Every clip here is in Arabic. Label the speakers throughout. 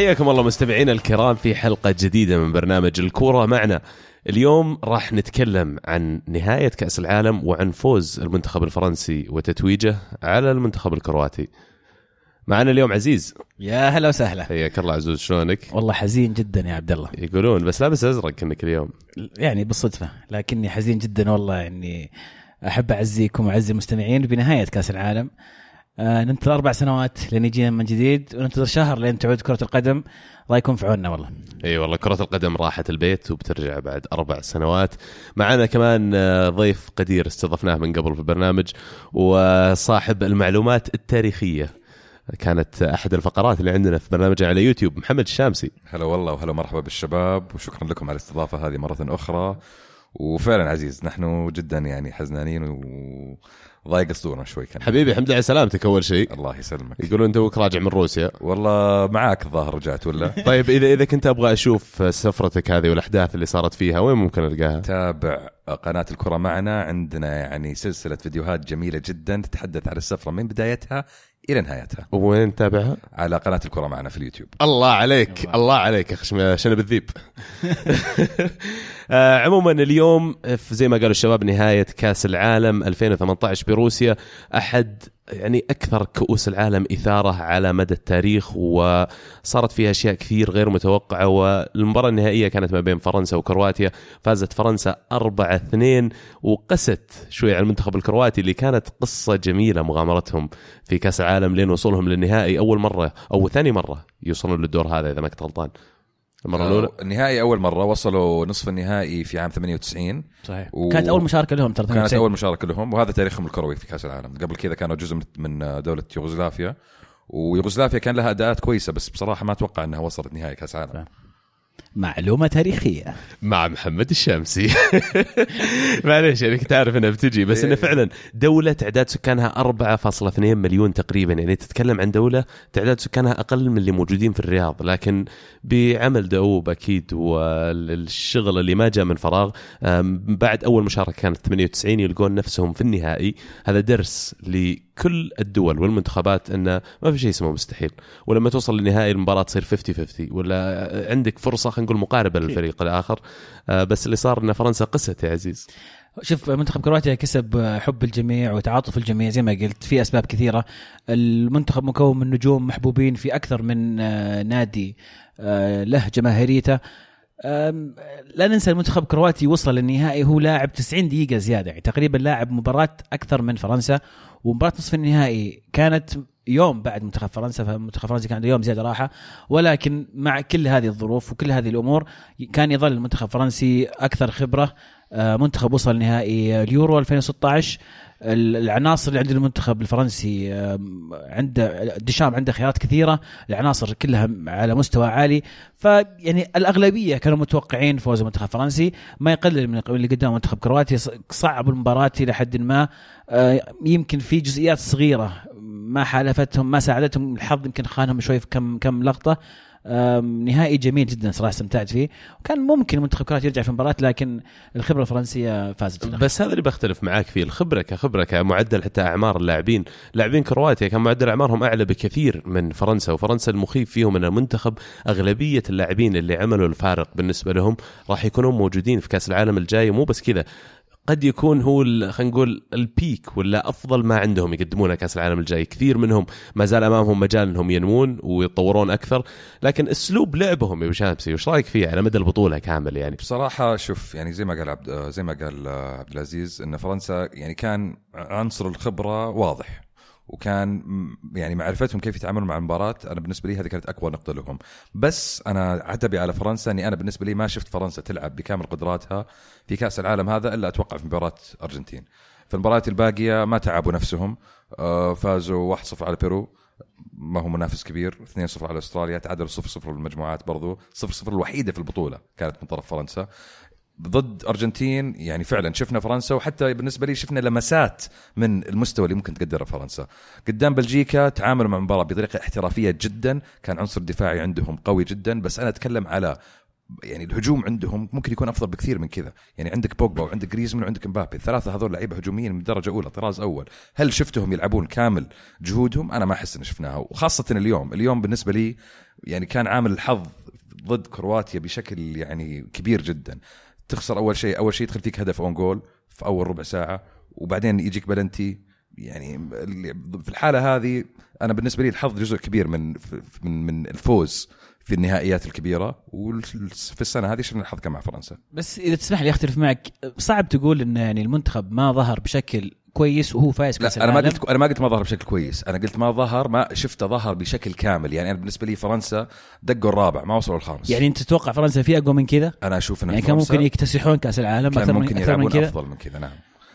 Speaker 1: حياكم الله مستمعينا الكرام في حلقة جديدة من برنامج الكورة معنا. اليوم راح نتكلم عن نهاية كأس العالم وعن فوز المنتخب الفرنسي وتتويجه على المنتخب الكرواتي. معنا اليوم عزيز.
Speaker 2: يا هلا وسهلا.
Speaker 1: حياك الله عزوز شلونك؟
Speaker 2: والله حزين جدا يا عبد الله.
Speaker 1: يقولون بس لابس أزرق كأنك اليوم.
Speaker 2: يعني بالصدفة لكني حزين جدا والله يعني أحب أعزيكم وأعزي المستمعين بنهاية كأس العالم. آه ننتظر أربع سنوات لين يجينا من جديد وننتظر شهر لين تعود كرة القدم. الله يكون في عوننا والله.
Speaker 1: إي والله كرة القدم راحت البيت وبترجع بعد أربع سنوات. معنا كمان آه، ضيف قدير استضفناه من قبل في البرنامج وصاحب المعلومات التاريخية. كانت أحد الفقرات اللي عندنا في برنامجنا على يوتيوب محمد الشامسي.
Speaker 3: هلا والله وهلا مرحبا بالشباب وشكرا لكم على الاستضافة هذه مرة أخرى. وفعلا عزيز نحن جدا يعني حزنانين وضايق صدورنا شوي كان.
Speaker 1: حبيبي الحمد لله على سلامتك أول شيء.
Speaker 3: الله يسلمك.
Speaker 1: يقولون توك راجع من روسيا.
Speaker 3: والله معاك الظاهر رجعت ولا؟
Speaker 1: طيب اذا إذا كنت أبغى أشوف سفرتك هذه والأحداث اللي صارت فيها وين ممكن ألقاها؟
Speaker 3: تابع قناة الكرة معنا. عندنا يعني سلسلة فيديوهات جميلة جدا تتحدث عن السفره من بدايتها إلى نهايتها.
Speaker 1: وين تتابعها؟
Speaker 3: على قناة الكرة معنا في اليوتيوب.
Speaker 1: الله عليك الله, الله عليك يا أخي شنب الذيب آه، عموما اليوم في زي ما قالوا الشباب نهاية كأس العالم 2018 بروسيا. أحد يعني أكثر كؤوس العالم إثارة على مدى التاريخ وصارت فيها أشياء كثير غير متوقعة والمباراة النهائية كانت ما بين فرنسا وكرواتيا فازت فرنسا 4 2 وقست شوي على المنتخب الكرواتي اللي كانت قصة جميلة مغامرتهم في كأس العالم لين وصولهم للنهائي أول مرة أو ثاني مرة يوصلون للدور هذا إذا ما كنت غلطان.
Speaker 3: المرة الأولى؟ النهائي أول مرة وصلوا نصف النهائي في عام 98
Speaker 2: صحيح. و... كانت أول مشاركة لهم ترى
Speaker 3: كانت أول مشاركة لهم وهذا تاريخهم الكروي في كأس العالم. قبل كذا كانوا جزء من دولة يوغوسلافيا. ويوغوسلافيا كان لها أداءات كويسة بس بصراحة ما أتوقع إنها وصلت نهائي كأس العالم.
Speaker 2: معلومة تاريخية.
Speaker 1: مع محمد الشامسي معليش يعني كنت عارف إنها بتجي بس إنه فعلا دولة تعداد سكانها 4.2 مليون تقريبا. يعني تتكلم عن دولة تعداد سكانها أقل من اللي موجودين في الرياض لكن بعمل دؤوب أكيد والشغل اللي ما جاء من فراغ بعد أول مشاركة كانت 98 يلقون نفسهم في النهائي. هذا درس لكل الدول والمنتخبات إنه ما في شيء اسمه مستحيل. ولما توصل لنهائي المباراة تصير 50 50 ولا عندك فرصة خلينا نقول مقاربة للفريق الآخر. آه، بس اللي صار إن فرنسا قست يا عزيز.
Speaker 2: شوف منتخب كرواتيا كسب حب الجميع وتعاطف الجميع زي ما قلت في أسباب كثيرة. المنتخب مكون من نجوم محبوبين في أكثر من آه، نادي آه، له جماهيريته. لا ننسى المنتخب الكرواتي وصل للنهائي هو لاعب 90 دقيقة زيادة يعني تقريبا لاعب مباراة أكثر من فرنسا. ومباراة نصف النهائي كانت يوم بعد منتخب فرنسا فمنتخب فرنسا كان عنده يوم زيادة راحة. ولكن مع كل هذه الظروف وكل هذه الأمور كان يظل المنتخب الفرنسي أكثر خبرة. آه، منتخب وصل نهائي اليورو 2016 العناصر اللي عند المنتخب الفرنسي عنده ديشام عنده خيارات كثيرة. العناصر كلها على مستوى عالي. فيعني الأغلبية كانوا متوقعين فوز المنتخب الفرنسي. ما يقلل من اللي قدام منتخب كرواتيا صعب المباراة إلى حد ما. آه، يمكن في جزئيات صغيرة ما حالفتهم ما ساعدتهم الحظ يمكن خانهم شوي في كم كم لقطة. نهائي جميل جدا صراحة استمتعت فيه. وكان ممكن المنتخب كرواتيا يرجع في المباراة لكن الخبرة الفرنسية فازت
Speaker 1: بس هذا اللي بختلف معاك فيه الخبرة كخبرة كمعدل حتى أعمار اللاعبين. لاعبين كرواتيا كان معدل أعمارهم أعلى بكثير من فرنسا وفرنسا المخيف فيهم إن المنتخب أغلبية اللاعبين اللي عملوا الفارق بالنسبة لهم راح يكونون موجودين في كأس العالم الجاي. مو بس كذا قد يكون هو خلينا نقول البيك ولا أفضل ما عندهم يقدمونه كأس العالم الجاي. كثير منهم ما زال أمامهم مجال إنهم ينمون ويتطورون أكثر لكن أسلوب لعبهم يا شامسي وش رأيك فيه؟ على مدى البطولة كامل يعني.
Speaker 3: بصراحة شوف يعني زي ما قال عبد زي ما قال عبد العزيز إن فرنسا يعني كان عنصر الخبرة واضح. وكان يعني معرفتهم كيف يتعاملون مع المباراة أنا بالنسبة لي هذه كانت أقوى نقطة لهم. بس أنا عتبي على فرنسا إني أنا بالنسبة لي ما شفت فرنسا تلعب بكامل قدراتها في كأس العالم هذا إلا أتوقع في مباراة أرجنتين. في المباريات الباقية ما تعبوا نفسهم آه، فازوا 1-0 على بيرو ما هو منافس كبير 2-0 على أستراليا تعادلوا 0-0 بالمجموعات برضو 0-0 الوحيدة في البطولة كانت من طرف فرنسا. ضد أرجنتين يعني فعلا شفنا فرنسا وحتى بالنسبة لي شفنا لمسات من المستوى اللي ممكن تقدره فرنسا. قدام بلجيكا تعاملوا مع المباراة بطريقة احترافية جدا كان عنصر دفاعي عندهم قوي جدا بس أنا أتكلم على يعني الهجوم عندهم ممكن يكون أفضل بكثير من كذا. يعني عندك بوجبا وعندك جريزمان وعندك مبابي. الثلاثه هذول لعيبة هجوميين من درجة أولى طراز أول. هل شفتهم يلعبون كامل جهودهم؟ أنا ما أحس ان شفناها. وخاصة اليوم. اليوم بالنسبة لي يعني كان عامل الحظ ضد كرواتيا بشكل يعني كبير جدا. تخسر أول شيء أول شيء يدخل فيك هدف own goal في أول ربع ساعة وبعدين يجيك بلنتي يعني في الحالة هذه أنا بالنسبة لي الحظ جزء كبير من من من الفوز في النهائيات الكبيرة. وفي السنة هذه شفنا الحظ كان مع فرنسا.
Speaker 2: بس إذا تسمح لي أختلف معك صعب تقول إن يعني المنتخب ما ظهر بشكل كويس وهو فايز
Speaker 3: كأس لا أنا ما قلت أنا ما قلت ما ظهر بشكل كويس. أنا قلت ما ظهر ما شفته ظهر بشكل كامل. يعني أنا بالنسبة لي فرنسا دقوا الرابع ما وصلوا الخامس.
Speaker 2: يعني أنت تتوقع فرنسا في أقوى من كذا؟
Speaker 3: أنا أشوف ان
Speaker 2: يعني كان ممكن يكتسحون كأس العالم
Speaker 3: كان ممكن من يلعبون أفضل من كذا نعم.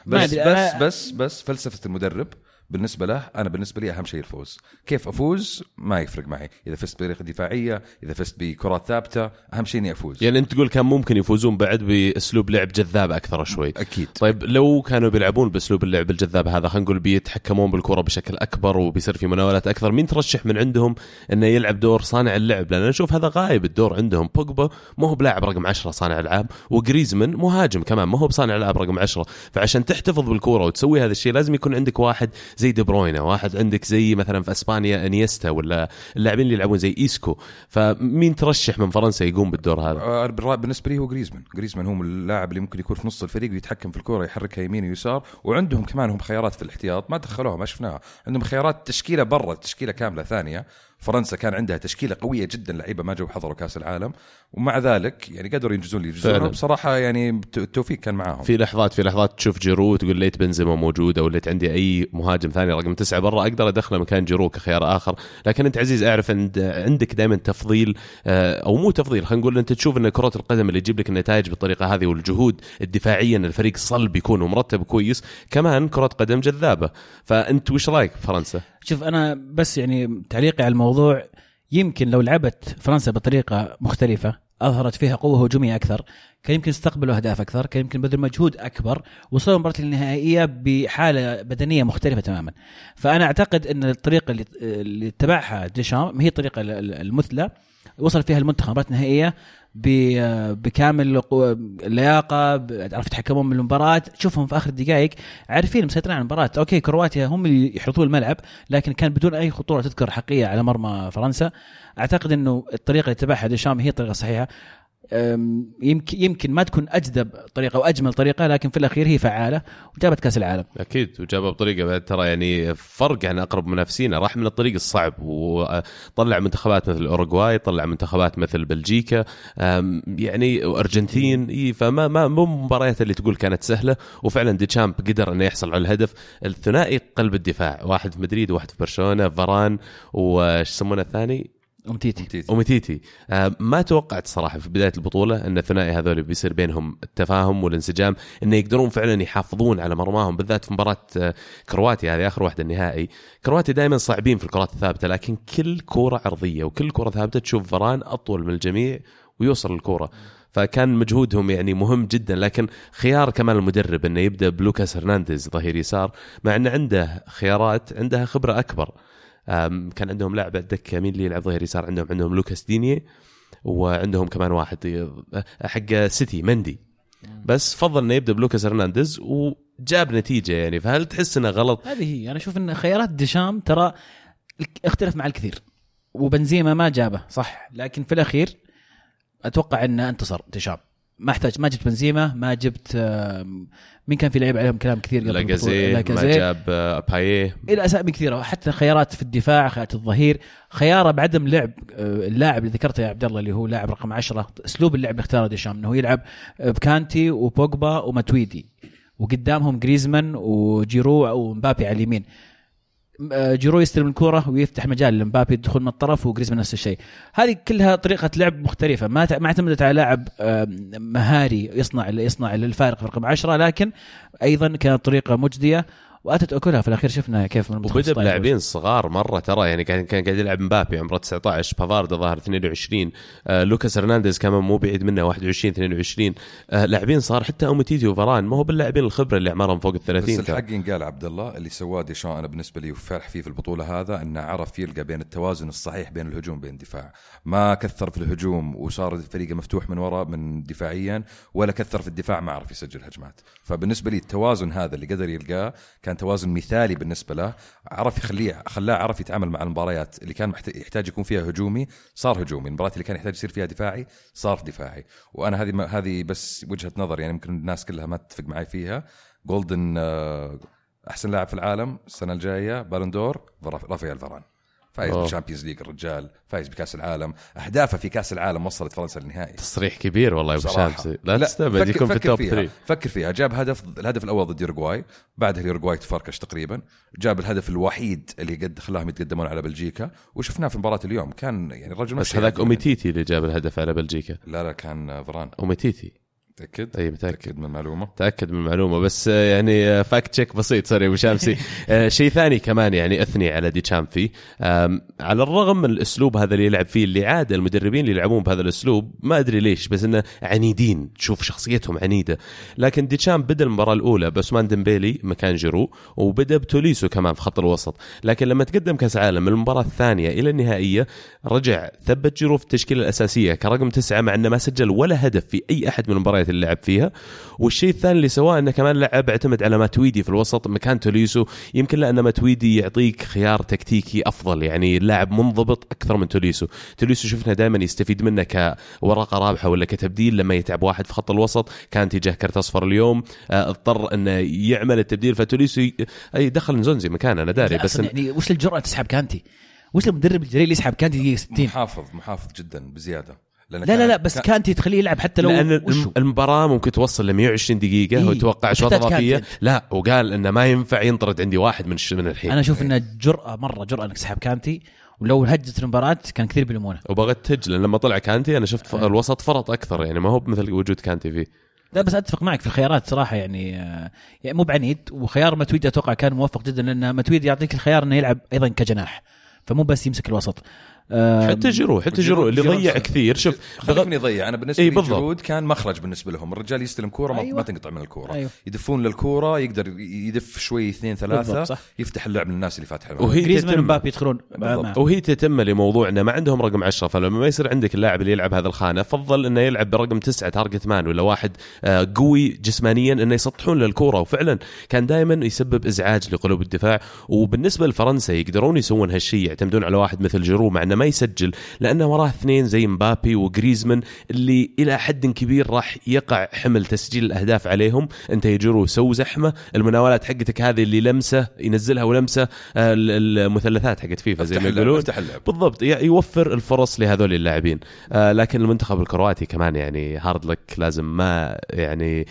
Speaker 3: بس بس بس بس فلسفة المدرب بالنسبة له أنا بالنسبة لي أهم شيء الفوز. كيف أفوز؟ ما يفرق معي. إذا فزت بطريقه دفاعية إذا فزت بكرات ثابتة أهم شيء إني أفوز.
Speaker 1: يعني أنت تقول كان ممكن يفوزون بعد بأسلوب لعب جذاب أكثر شوي.
Speaker 3: أكيد.
Speaker 1: طيب لو كانوا بيلعبون بأسلوب اللعب الجذاب هذا خلينا نقول بيتحكمون بالكرة بشكل أكبر وبيصير في مناولات أكثر مين ترشح من عندهم إنه يلعب دور صانع اللعب؟ لأن أشوف هذا غايب الدور عندهم. بوجبا ما هو بلاعب رقم 10 صانع ألعاب وجريزمان مهاجم كمان ما هو بصانع ألعاب رقم 10 فعشان تحتفظ بالكرة وتسوي هذا الشيء لازم يكون عندك واحد زي دي بروينة واحد عندك زي مثلا في إسبانيا إنيستا ولا اللاعبين اللي يلعبون زي إيسكو. فمين ترشح من فرنسا يقوم بالدور هذا؟
Speaker 3: آه، بالنسبة لي هو جريزمان، جريزمان هو اللاعب اللي ممكن يكون في نص الفريق ويتحكم في الكرة يحركها يمين ويسار. وعندهم كمان هم خيارات في الاحتياط ما دخلوها ما شفناها، عندهم خيارات تشكيلة برا تشكيلة كاملة ثانية. فرنسا كان عندها تشكيلة قوية جدا لعيبة ما جو حضروا كأس العالم. ومع ذلك يعني قدروا ينجزون اللي ينجزون بصراحة يعني التوفيق كان معاهم.
Speaker 1: في لحظات في لحظات تشوف جيرو تقول ليت بنزيما موجود أو ليت عندي أي مهاجم ثاني رقم تسعة برا أقدر أدخله مكان جيرو كخيار آخر. لكن أنت عزيز أعرف عند عندك دائما تفضيل آه، أو مو تفضيل خلينا نقول أنت تشوف إن كرة القدم اللي تجيب لك النتائج بالطريقة هذه والجهود الدفاعيا الفريق صلب يكون ومرتب كويس كمان كرة قدم جذابة. فأنت وش رأيك فرنسا؟
Speaker 2: شوف أنا بس يعني تعليقي على الموضوع يمكن لو لعبت فرنسا بطريقة مختلفة أظهرت فيها قوة هجومية أكثر كان يمكن يستقبلوا أهداف أكثر كان يمكن بذل مجهود أكبر وصلوا المباراه النهائية بحالة بدنية مختلفة تماما. فأنا أعتقد إن الطريقة اللي اللي اتبعها ديشام هي الطريقة المثلى. وصل فيها المنتخب مباراه نهائيه بكامل اللياقة عرفوا يتحكمون من المباراة. تشوفهم في آخر الدقائق عارفين مسيطرين على المباراة. أوكي كرواتيا هم اللي يحرطون الملعب لكن كان بدون أي خطورة تذكر حقيقية على مرمى فرنسا. أعتقد إنه الطريقة اللي اتبعها ديشام هي الطريقة الصحيحة. يمكن يمكن ما تكون اجذب طريقة واجمل طريقة لكن في الأخير هي فعالة وجابت كأس العالم.
Speaker 1: أكيد وجابها بطريقة بعد ترى يعني فرق عن أقرب منافسينا راح من الطريق الصعب وطلع منتخبات مثل اوروغواي طلع منتخبات مثل بلجيكا يعني وأرجنتين فما ما مو المباريات اللي تقول كانت سهلة. وفعلا ديشامب قدر إنه يحصل على الهدف الثنائي قلب الدفاع. واحد في مدريد وواحد في برشلونة فاران وش يسمونه الثاني؟
Speaker 2: أومتيتي.
Speaker 1: أومتيتي. آه ما توقعت صراحة في بداية البطولة أن الثنائي هذول بيصير بينهم التفاهم والانسجام انه يقدرون فعلا يحافظون على مرماهم بالذات في مباراة آه كرواتيا هذه آخر واحدة النهائي. كرواتيا دائما صعبين في الكرات الثابتة لكن كل كوره عرضية وكل كرة ثابتة تشوف فران أطول من الجميع ويوصل الكوره فكان مجهودهم يعني مهم جدا لكن خيار كمان المدرب أنه يبدأ بلوكاس هرنانديز ظهير يسار مع انه عنده خيارات عندها خبرة أكبر. كان عندهم لاعب الدكه مين اللي يلعب ظهير يسار عندهم عندهم لوكاس ديني وعندهم كمان واحد حق سيتي مندي. بس فضل إنه يبدأ بلوكاس هرنانديز وجاب نتيجة يعني. فهل تحس إنه غلط؟
Speaker 2: هذه هي. أنا أشوف إن خيارات ديشام ترى اختلف مع الكثير وبنزيما ما جابه صح. لكن في الأخير أتوقع إنه انتصر ديشام. ما احتاج ما جبت بنزيما ما جبت مين كان في لعيبه عليهم كلام كثير
Speaker 1: قبل لاجازي ما جاب آه، بايه
Speaker 2: إلى اسامي كثيرة حتى خيارات في الدفاع خيارات الظهير خيارة بعدم لعب آه، اللاعب اللي ذكرته يا عبد الله اللي هو لاعب رقم 10 أسلوب اللعب اللي اختاره ديشام إنه يلعب بكانتي وبوجبا وماتويدي وقدامهم جريزمان وجيرو ومبابي على اليمين. آه، جيرو يستلم الكوره ويفتح مجال لمبابي يدخل من الطرف وجريزمان نفس الشيء. هذه كلها طريقة لعب مختلفة. ما ما اعتمدت على لاعب مهاري يصنع يصنع الفارق في رقم 10 لكن أيضا كانت طريقة مجدية. واتت اكلها في الأخير شفنا كيف من وبدأ
Speaker 1: بلاعبين صغار مرة ترى يعني كان كان قاعد يلعب مبابي عمره 19 بافارد ظهر 22 آه لوكاس هرنانديز كمان مو بعيد منه 21 22 آه لاعبين صار حتى أوميتيتي وفاران ما هو باللاعبين الخبرة اللي أعمارهم فوق ال 30
Speaker 3: بس. الحق ينقال عبد الله اللي سواه ديشان أنا بالنسبة لي وفرح فيه في البطولة هذا إنه عرف يلقى بين التوازن الصحيح بين الهجوم وبين الدفاع. ما كثر في الهجوم وصار فريقه مفتوح من وراء من دفاعيا ولا كثر في الدفاع ما عرف يسجل هجمات. فبالنسبة لي التوازن هذا اللي قدر يلقاه كان توازن مثالي بالنسبة له عرف يخليه خلاه عرف يتعامل مع المباريات اللي كان يحتاج يكون فيها هجومي صار هجومي. المباريات اللي كان يحتاج يصير فيها دفاعي صار دفاعي. وأنا هذه هذه بس وجهة نظر يعني ممكن الناس كلها ما تتفق معي فيها. Golden آه، أحسن لاعب في العالم السنة الجاية Ballon d'Or رافائيل فاران فايز.
Speaker 1: بال
Speaker 3: Champions League الرجال فايز بكأس العالم. أهدافه في كأس العالم وصلت فرنسا للنهائي.
Speaker 1: تصريح كبير والله يا
Speaker 3: أبو.
Speaker 1: شامسي. لا, تستبعد
Speaker 3: فكر-
Speaker 1: يكون في
Speaker 3: ال
Speaker 1: top
Speaker 3: فيها.
Speaker 1: 3
Speaker 3: فكر فيها. جاب هدف الهدف الأول ضد يوروغواي بعدها اليوروغواي تفركش تقريبا. جاب الهدف الوحيد اللي قد خلاهم يتقدمون على بلجيكا وشفناه في مباراة اليوم. كان يعني الرجل
Speaker 1: بس هذاك. أوميتيتي اللي جاب الهدف على بلجيكا.
Speaker 3: لا لا كان فاران
Speaker 1: أوميتيتي.
Speaker 3: متأكد؟
Speaker 1: اي متأكد.
Speaker 3: متأكد من المعلومة؟
Speaker 1: تاكد من المعلومة بس آه، يعني آه، fact check بسيط sorry أبو شامسي آه، شيء ثاني كمان يعني أثني على ديشام فيه آم، على الرغم من الأسلوب هذا اللي يلعب فيه اللي عاده المدربين اللي يلعبون بهذا الأسلوب ما أدري ليش بس إنه عنيدين تشوف شخصيتهم عنيدة. لكن ديشام بدأ المباراة الأولى بعثمان ديمبيلي مكان جيرو وبدأ بتوليسو كمان في خط الوسط. لكن لما تقدم كأس عالم من المباراة الثانية إلى النهائية رجع ثبت جيرو في التشكيلة الأساسية كرقم تسعة مع إنه ما سجل ولا هدف في أي أحد من المباريات اللي لعب فيها. والشيء الثاني اللي سواه إنه كمان لعب اعتمد على ماتويدي في الوسط مكان توليسو يمكن لأن ماتويدي يعطيك خيار تكتيكي أفضل يعني اللاعب منضبط أكثر من توليسو. توليسو شفنا دائما يستفيد منه كورقة رابحة ولا كتبديل لما يتعب واحد في خط الوسط. كانتي جاه كرت اصفر اليوم آه، اضطر إنه يعمل التبديل. فتوليسو ي- أي دخل نزونزي مكانه أنا داري بس
Speaker 2: يعني وش الجرأة تسحب كانتي؟ وش المدرب الجريء اللي يسحب كانتي؟ دقيقه 60
Speaker 3: محافظ محافظ جدا بزيادة.
Speaker 2: لا لا لا بس
Speaker 3: كان-
Speaker 2: كانتي تخليه يلعب حتى لو
Speaker 1: لأن
Speaker 2: وشو؟
Speaker 1: المباراة ممكن توصل ل 120 دقيقة
Speaker 2: إيه،
Speaker 1: اشواط
Speaker 2: تحتاج
Speaker 1: اضافيه. لا وقال إنه ما ينفع ينطرد عندي واحد من من الحين.
Speaker 2: أنا أشوف انه جرأة مرة جرأة إنك تسحب كانتي. ولو هجت المباراة كان كثير بيلومونه.
Speaker 1: وبغت تج لأن لما طلع كانتي أنا شفت ف- الوسط فرط أكثر يعني ما هو مثل وجود كانتي فيه.
Speaker 2: لا بس أتفق معك في الخيارات صراحة يعني آه، يعني مو بعنيد. وخيار متويد أتوقع كان موفق جدا لأن متويد يعطيك الخيار إنه يلعب أيضا كجناح. فمو بس يمسك الوسط. آه،
Speaker 1: حتى جيرو حتى جيرو اللي ضيع كثير شوف
Speaker 3: من يضيع أنا بالنسبة
Speaker 1: إيه
Speaker 3: لي. جرود كان مخرج بالنسبة لهم الرجال يستلم كورة ما,
Speaker 2: أيوة.
Speaker 3: ما تنقطع من الكورة
Speaker 2: أيوة.
Speaker 3: يدفون للكوره يقدر يدف شوي اثنين
Speaker 2: ثلاثة.
Speaker 3: يفتح اللعب للناس اللي فاتحة
Speaker 1: وهي
Speaker 2: جريزمان
Speaker 1: تتم-
Speaker 2: ومبابي يدخلون.
Speaker 1: وهي تتم لموضوع انه ما عندهم رقم 10 فلما ما يصير عندك اللاعب اللي يلعب هذا الخانة يفضل إنه يلعب برقم تسعة target man ولا واحد آه، قوي جسمانيا إنه يسطحون للكوره وفعلا كان دائما يسبب إزعاج لقلوب الدفاع وبالنسبة لفرنسا يقدرون يسوون هالشيء يعتمدون على واحد مثل جيرو مع انه ما يسجل لأنه وراه اثنين زي مبابي وجريزمان اللي إلى حد كبير راح يقع حمل تسجيل الأهداف عليهم. أنت يا جيرو سو زحمة. المناولات حقتك هذه اللي لمسة ينزلها ولمسة آه، ال- المثلثات حقت فيفا زي ما يقولون. بالضبط يوفر الفرص لهذول اللاعبين. آه لكن المنتخب الكرواتي كمان يعني hard luck لازم ما يعني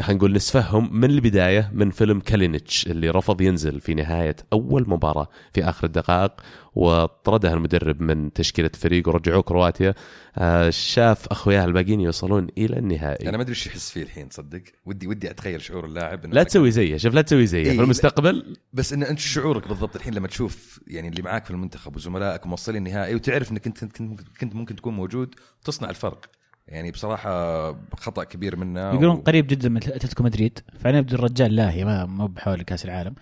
Speaker 1: خلينا نقول نسفهم من البداية من فيلم كالينيتش اللي رفض ينزل في نهاية أول مباراة في آخر الدقائق وطردها المدرب من تشكيلة الفريق ورجعوه كرواتيا. آه شاف أخوياه الباقيين يوصلون إلى النهائي.
Speaker 3: أنا ما أدري إيش يحس فيه الحين تصدق ودي ودي أتخيل شعور اللاعب
Speaker 1: لا تسوي زيه شوف لا تسوي زيه
Speaker 3: إيه،
Speaker 1: في. المستقبل.
Speaker 3: بس إن أنت شعورك بالضبط الحين لما تشوف يعني اللي معاك في المنتخب وزملائك موصلين النهائي وتعرف إنك انت كنت, كنت ممكن تكون موجود تصنع الفرق. يعني بصراحة خطأ كبير منا
Speaker 2: يقولون
Speaker 3: و...
Speaker 2: قريب جدا من أتلتيكو مدريد. فانا يبدو الرجال لاهي ما مو بحول كاس العالم.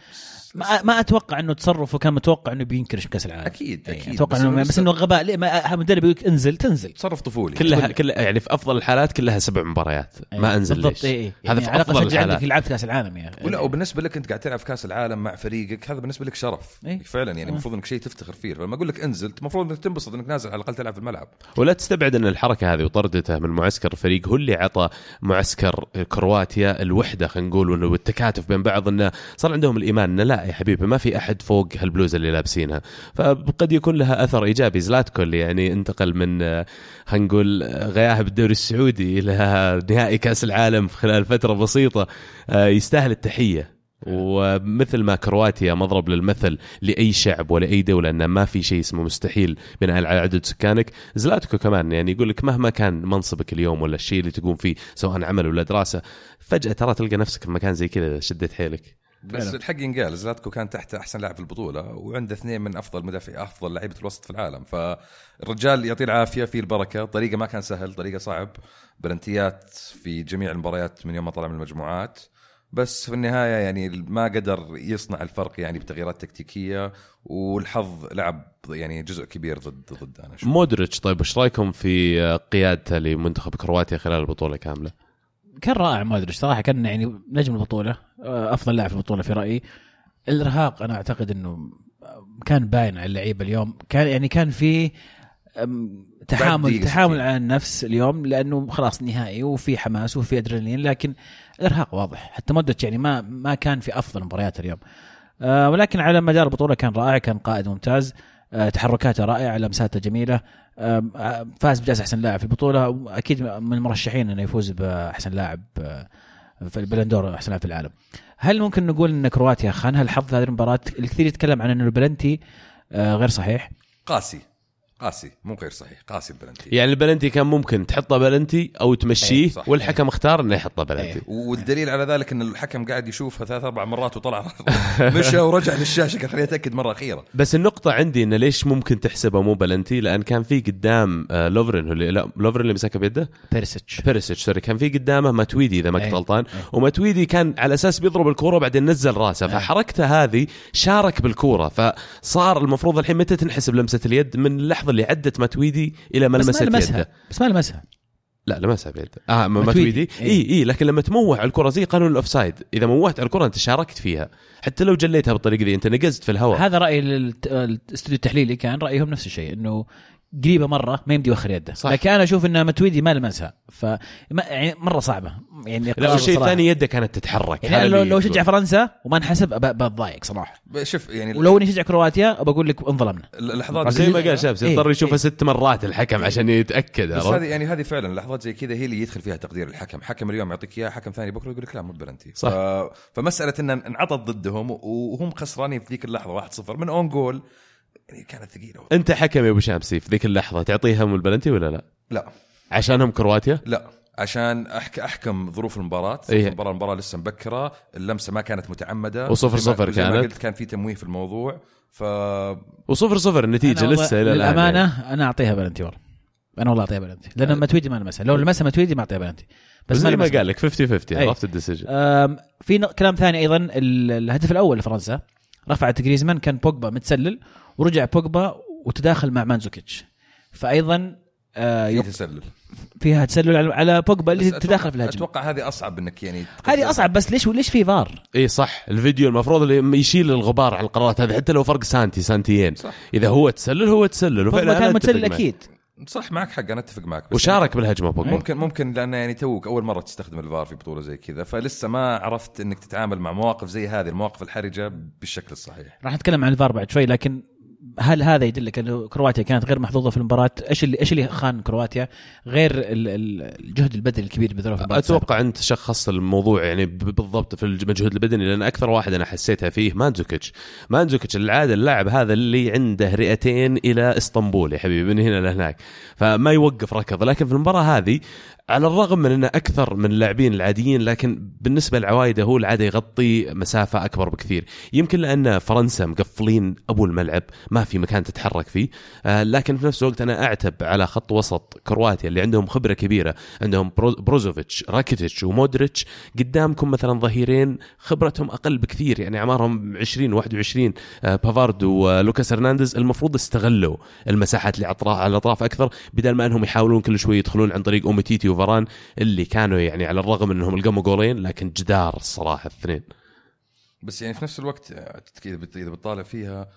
Speaker 2: ما, ما أتوقع إنه تصرفه كان متوقع إنه بينكرش بكأس العالم.
Speaker 3: أكيد
Speaker 2: يعني
Speaker 3: أكيد.
Speaker 2: أتوقع
Speaker 3: بس إنه
Speaker 2: بس إنه غباء. ليه؟ ما المدرب يقول لك انزل تنزل.
Speaker 3: تصرف طفولي.
Speaker 1: كلها كلها يعني في أفضل الحالات كلها سبع مباريات. ما أنزل
Speaker 2: بالضبط
Speaker 1: ليش؟
Speaker 2: اي اي
Speaker 1: هذا في أفضل
Speaker 2: شجع عندك
Speaker 1: الحالات.
Speaker 2: لعبت كأس العالم يا
Speaker 3: ولا وبالنسبة لك أنت قاعد تلعب في كأس العالم مع فريقك هذا بالنسبة لك شرف.
Speaker 2: إيه.
Speaker 3: فعلا يعني المفروض إنك شيء تفتخر فيه. فلما أقول لك انزل المفروض إنك تنبسط إنك نازل على الأقل تلعب في الملعب.
Speaker 1: ولا تستبعد إن الحركة هذه وطردته من معسكر الفريق هو اللي عطى معسكر كرواتيا الوحدة خلينا نقول والتكاتف بين بعض إنه صار عندهم الإيمان إنه لا يا حبيبي ما في أحد فوق هالبلوزه اللي لابسينها. فقد يكون لها أثر إيجابي. زلاتكو اللي يعني انتقل من آه، خلينا نقول آه، غياها بالدوري السعودي إلى نهائي كأس العالم خلال فترة بسيطة آه، يستاهل التحية. ومثل ما كرواتيا مضرب للمثل لأي شعب ولا اي دولة إنه ما في شيء اسمه مستحيل بناء على عدد سكانك زلاتكو كمان يعني يقول لك مهما كان منصبك اليوم ولا الشيء اللي تقوم فيه سواء عمل ولا دراسة فجأة ترى تلقى نفسك في مكان زي كذا شديت حيلك.
Speaker 3: بس
Speaker 2: فعلا.
Speaker 3: الحق ينقال زلاتكو كان تحت أحسن لاعب في البطولة وعنده اثنين من أفضل مدافع أفضل لعيبه الوسط في العالم فالرجال يعطيه العافية في البركة طريقة ما كان سهل طريقة صعب بلنتيات في جميع المباريات من يوم ما طلع من المجموعات بس في النهاية يعني ما قدر يصنع الفرق يعني بتغييرات تكتيكية والحظ لعب يعني جزء كبير ضد ضد أنا أشوف.
Speaker 1: مودريتش طيب إيش رأيكم في قيادته لمنتخب كرواتيا خلال البطولة كاملة؟
Speaker 2: كان رائع مودريتش صراحة كان يعني نجم البطولة أفضل لاعب في البطولة في رأيي. الإرهاق أنا أعتقد إنه كان باين على اللعيبة اليوم. كان يعني كان في تحامل تحامل. على النفس اليوم لأنه خلاص نهائي وفي حماس وفي أدرينالين لكن الإرهاق واضح. حتى مودريتش يعني ما ما كان في أفضل مباريات اليوم. آه ولكن على مدار البطولة كان رائع كان قائد ممتاز. آه تحركاته رائعة لمساته جميلة. آه، فاز بجائزة أحسن لاعب في البطولة. وأكيد من المرشحين إنه يفوز بأحسن لاعب آه، في ال Ballon d'Or أحسن لاعب في العالم. هل ممكن نقول إن كرواتيا خانها الحظ هذه المباراة؟ الكثير يتكلم عن إنه البلنتي آه، غير صحيح.
Speaker 3: قاسي قاسي مو غير صحيح قاسي البلنتي.
Speaker 1: يعني البلنتي كان ممكن تحطه بلنتي أو تمشيه
Speaker 3: صح.
Speaker 1: والحكم اختار إنه يحطه بلنتي.
Speaker 2: إيه.
Speaker 3: والدليل على ذلك إن الحكم قاعد يشوفها ثلاث أربع مرات وطلع مشى ورجع للشاشة قال خليني اتاكد مرة أخيرة.
Speaker 1: بس النقطة عندي انه ليش ممكن تحسبه مو بلنتي؟ لأن كان في قدام آه، لوفرين هو اللي لا لوفرين اللي مسكها بيده؟
Speaker 2: بيرسيتش.
Speaker 1: بيرسيتش sorry. كان في قدامه ماتويدي إذا ما كنت. غلطان. وماتويدي كان على أساس بيضرب الكورة وبعدين نزل راسه. فحركته هذه شارك بالكورة. فصار المفروض الحين متى تنحسب لمسة اليد من اللحظه اللي عدت ماتويدي إلى ما
Speaker 2: بس
Speaker 1: لمست يده.
Speaker 2: لمسها بس ما لمسها.
Speaker 1: لا لمسها بيده آه ما-
Speaker 2: ماتويدي. إيه.
Speaker 1: اي اي لكن لما تموه على الكرة زي قانون ال offside إذا موهت على الكرة أنت شاركت فيها. حتى لو جليتها بالطريقة دي أنت نقزت في الهواء.
Speaker 2: هذا رأي الاستوديو التحليلي كان رأيهم نفس الشيء إنه قريبة مرة ما يمدي يوخر يده
Speaker 1: صح.
Speaker 2: لكن أنا أشوف إن متويدي ما لمسها ف يعني مرة صعبة يعني
Speaker 1: والشيء
Speaker 2: صراحة.
Speaker 1: الثاني يده كانت تتحرك
Speaker 2: يعني لو, لو. شجع فرنسا وما انحسب بتضايق صراحة
Speaker 3: شوف يعني
Speaker 2: ولو إني شجع كرواتيا بقول لك انظلمنا
Speaker 3: اللحظات
Speaker 1: زي ما قال شابس
Speaker 2: إيه،
Speaker 1: يضطر يشوفها
Speaker 2: إيه.
Speaker 1: ست مرات الحكم عشان يتأكد
Speaker 3: بس؟ هذه يعني هذه فعلا لحظات زي كذا هي اللي يدخل فيها تقدير الحكم حكم اليوم يعطيك إياه حكم ثاني بكرة يقول لك لا مو بلنتي
Speaker 1: صح.
Speaker 3: ف... فمسألة إن انعطت ضدهم وهم خسرانين في ذيك اللحظة 1-0 من own goal يعني كانت ثقيلة
Speaker 1: أنت حكم يا أبو شامسي في ذيك اللحظة تعطيها من البلنتي ولا لا؟
Speaker 3: لا
Speaker 1: عشانهم كرواتيا؟
Speaker 3: لا عشان أحك أحكم ظروف المباراة
Speaker 1: إيه.
Speaker 3: المباراة المباراة لسه مبكرة اللمسة ما كانت متعمدة
Speaker 1: وصفر
Speaker 3: ما-
Speaker 1: صفر
Speaker 3: زي ما
Speaker 1: كانت.
Speaker 3: قلت كان في تمويه في الموضوع ف
Speaker 1: وصفر صفر النتيجه
Speaker 2: أنا والله
Speaker 1: لسه إلى الآن
Speaker 2: للأمانة
Speaker 1: يعني.
Speaker 2: أنا أعطيها بلنتي والله أنا والله أعطيها بلنتي لأن متويدي ما لمسها لو لمسها متويدي ما أعطيها بلنتي
Speaker 1: بس
Speaker 2: بس
Speaker 1: زي ما
Speaker 2: لمسها.
Speaker 1: قال لك 50 50
Speaker 2: أي.
Speaker 1: عرفت ال
Speaker 2: decision في كلام ثاني أيضا ال- الهدف الأول لفرنسا رفعت جريزمان كان بوجبا متسلل ورجع بوجبا وتداخل مع مانزوكيتش فايضا آه،
Speaker 3: في
Speaker 2: يق-
Speaker 3: تسلل
Speaker 2: فيها تسلل على- على بوجبا اللي تداخل في الهجمة
Speaker 3: أتوقع هذه أصعب إنك يعني
Speaker 2: هذه أصعب بس ليش ليش في فار؟
Speaker 1: إي صح الفيديو المفروض اللي يشيل الغبار على القرارات هذه حتى لو فرق سانتي سانتيين
Speaker 3: صح.
Speaker 1: إذا هو تسلل هو تسلل وفعلا
Speaker 2: كان متسلل. أكيد
Speaker 3: صح معك حق أنا أتفق معك بس
Speaker 1: وشارك بالهجمة بوجبا
Speaker 3: ممكن ممكن لأن يعني توك أول مرة تستخدم الفار في بطولة زي كذا فلسه ما عرفت إنك تتعامل مع مواقف زي هذه المواقف الحرجة بالشكل الصحيح.
Speaker 2: راح نتكلم عن الفار بعد شوي لكن هل هذا يدلك أنه كرواتيا كانت غير محظوظة في المباراة؟ إيش اللي إيش اللي خان كرواتيا غير ال- ال- الجهد البدني الكبير اللي بذلوه في المباراة؟
Speaker 1: أتوقع أنت شخصت الموضوع يعني بالضبط في المجهود البدني لأن أكثر واحد أنا حسيتها فيه مانزوكيتش مانزوكيتش العادة اللاعب هذا اللي عنده رئتين إلى إسطنبول يا حبيبي من هنا لهناك فما يوقف ركض لكن في المباراة هذه على الرغم من إنه أكثر من اللاعبين العاديين لكن بالنسبة لعوايده هو العادة يغطي مسافة أكبر بكثير يمكن لأن فرنسا مقفلين أبو الملعب ما في مكان تتحرك فيه. آه لكن في نفس الوقت أنا أعتب على خط وسط كرواتيا اللي عندهم خبرة كبيرة عندهم برو- بروزوفيتش راكيتيتش ومودريتش قدامكم مثلا ظهيرين خبرتهم أقل بكثير يعني أعمارهم 20 21 آه بافارد ولوكاس هرنانديز المفروض استغلوا المساحات اللي على الاطراف أكثر بدل ما أنهم يحاولون كل شوي يدخلون عن طريق أوميتيتي وفاران اللي كانوا يعني على الرغم أنهم لقموا جولين لكن جدار الصراحة الاثنين
Speaker 3: بس يعني في نفس الوقت آه، إذا بتطالع فيها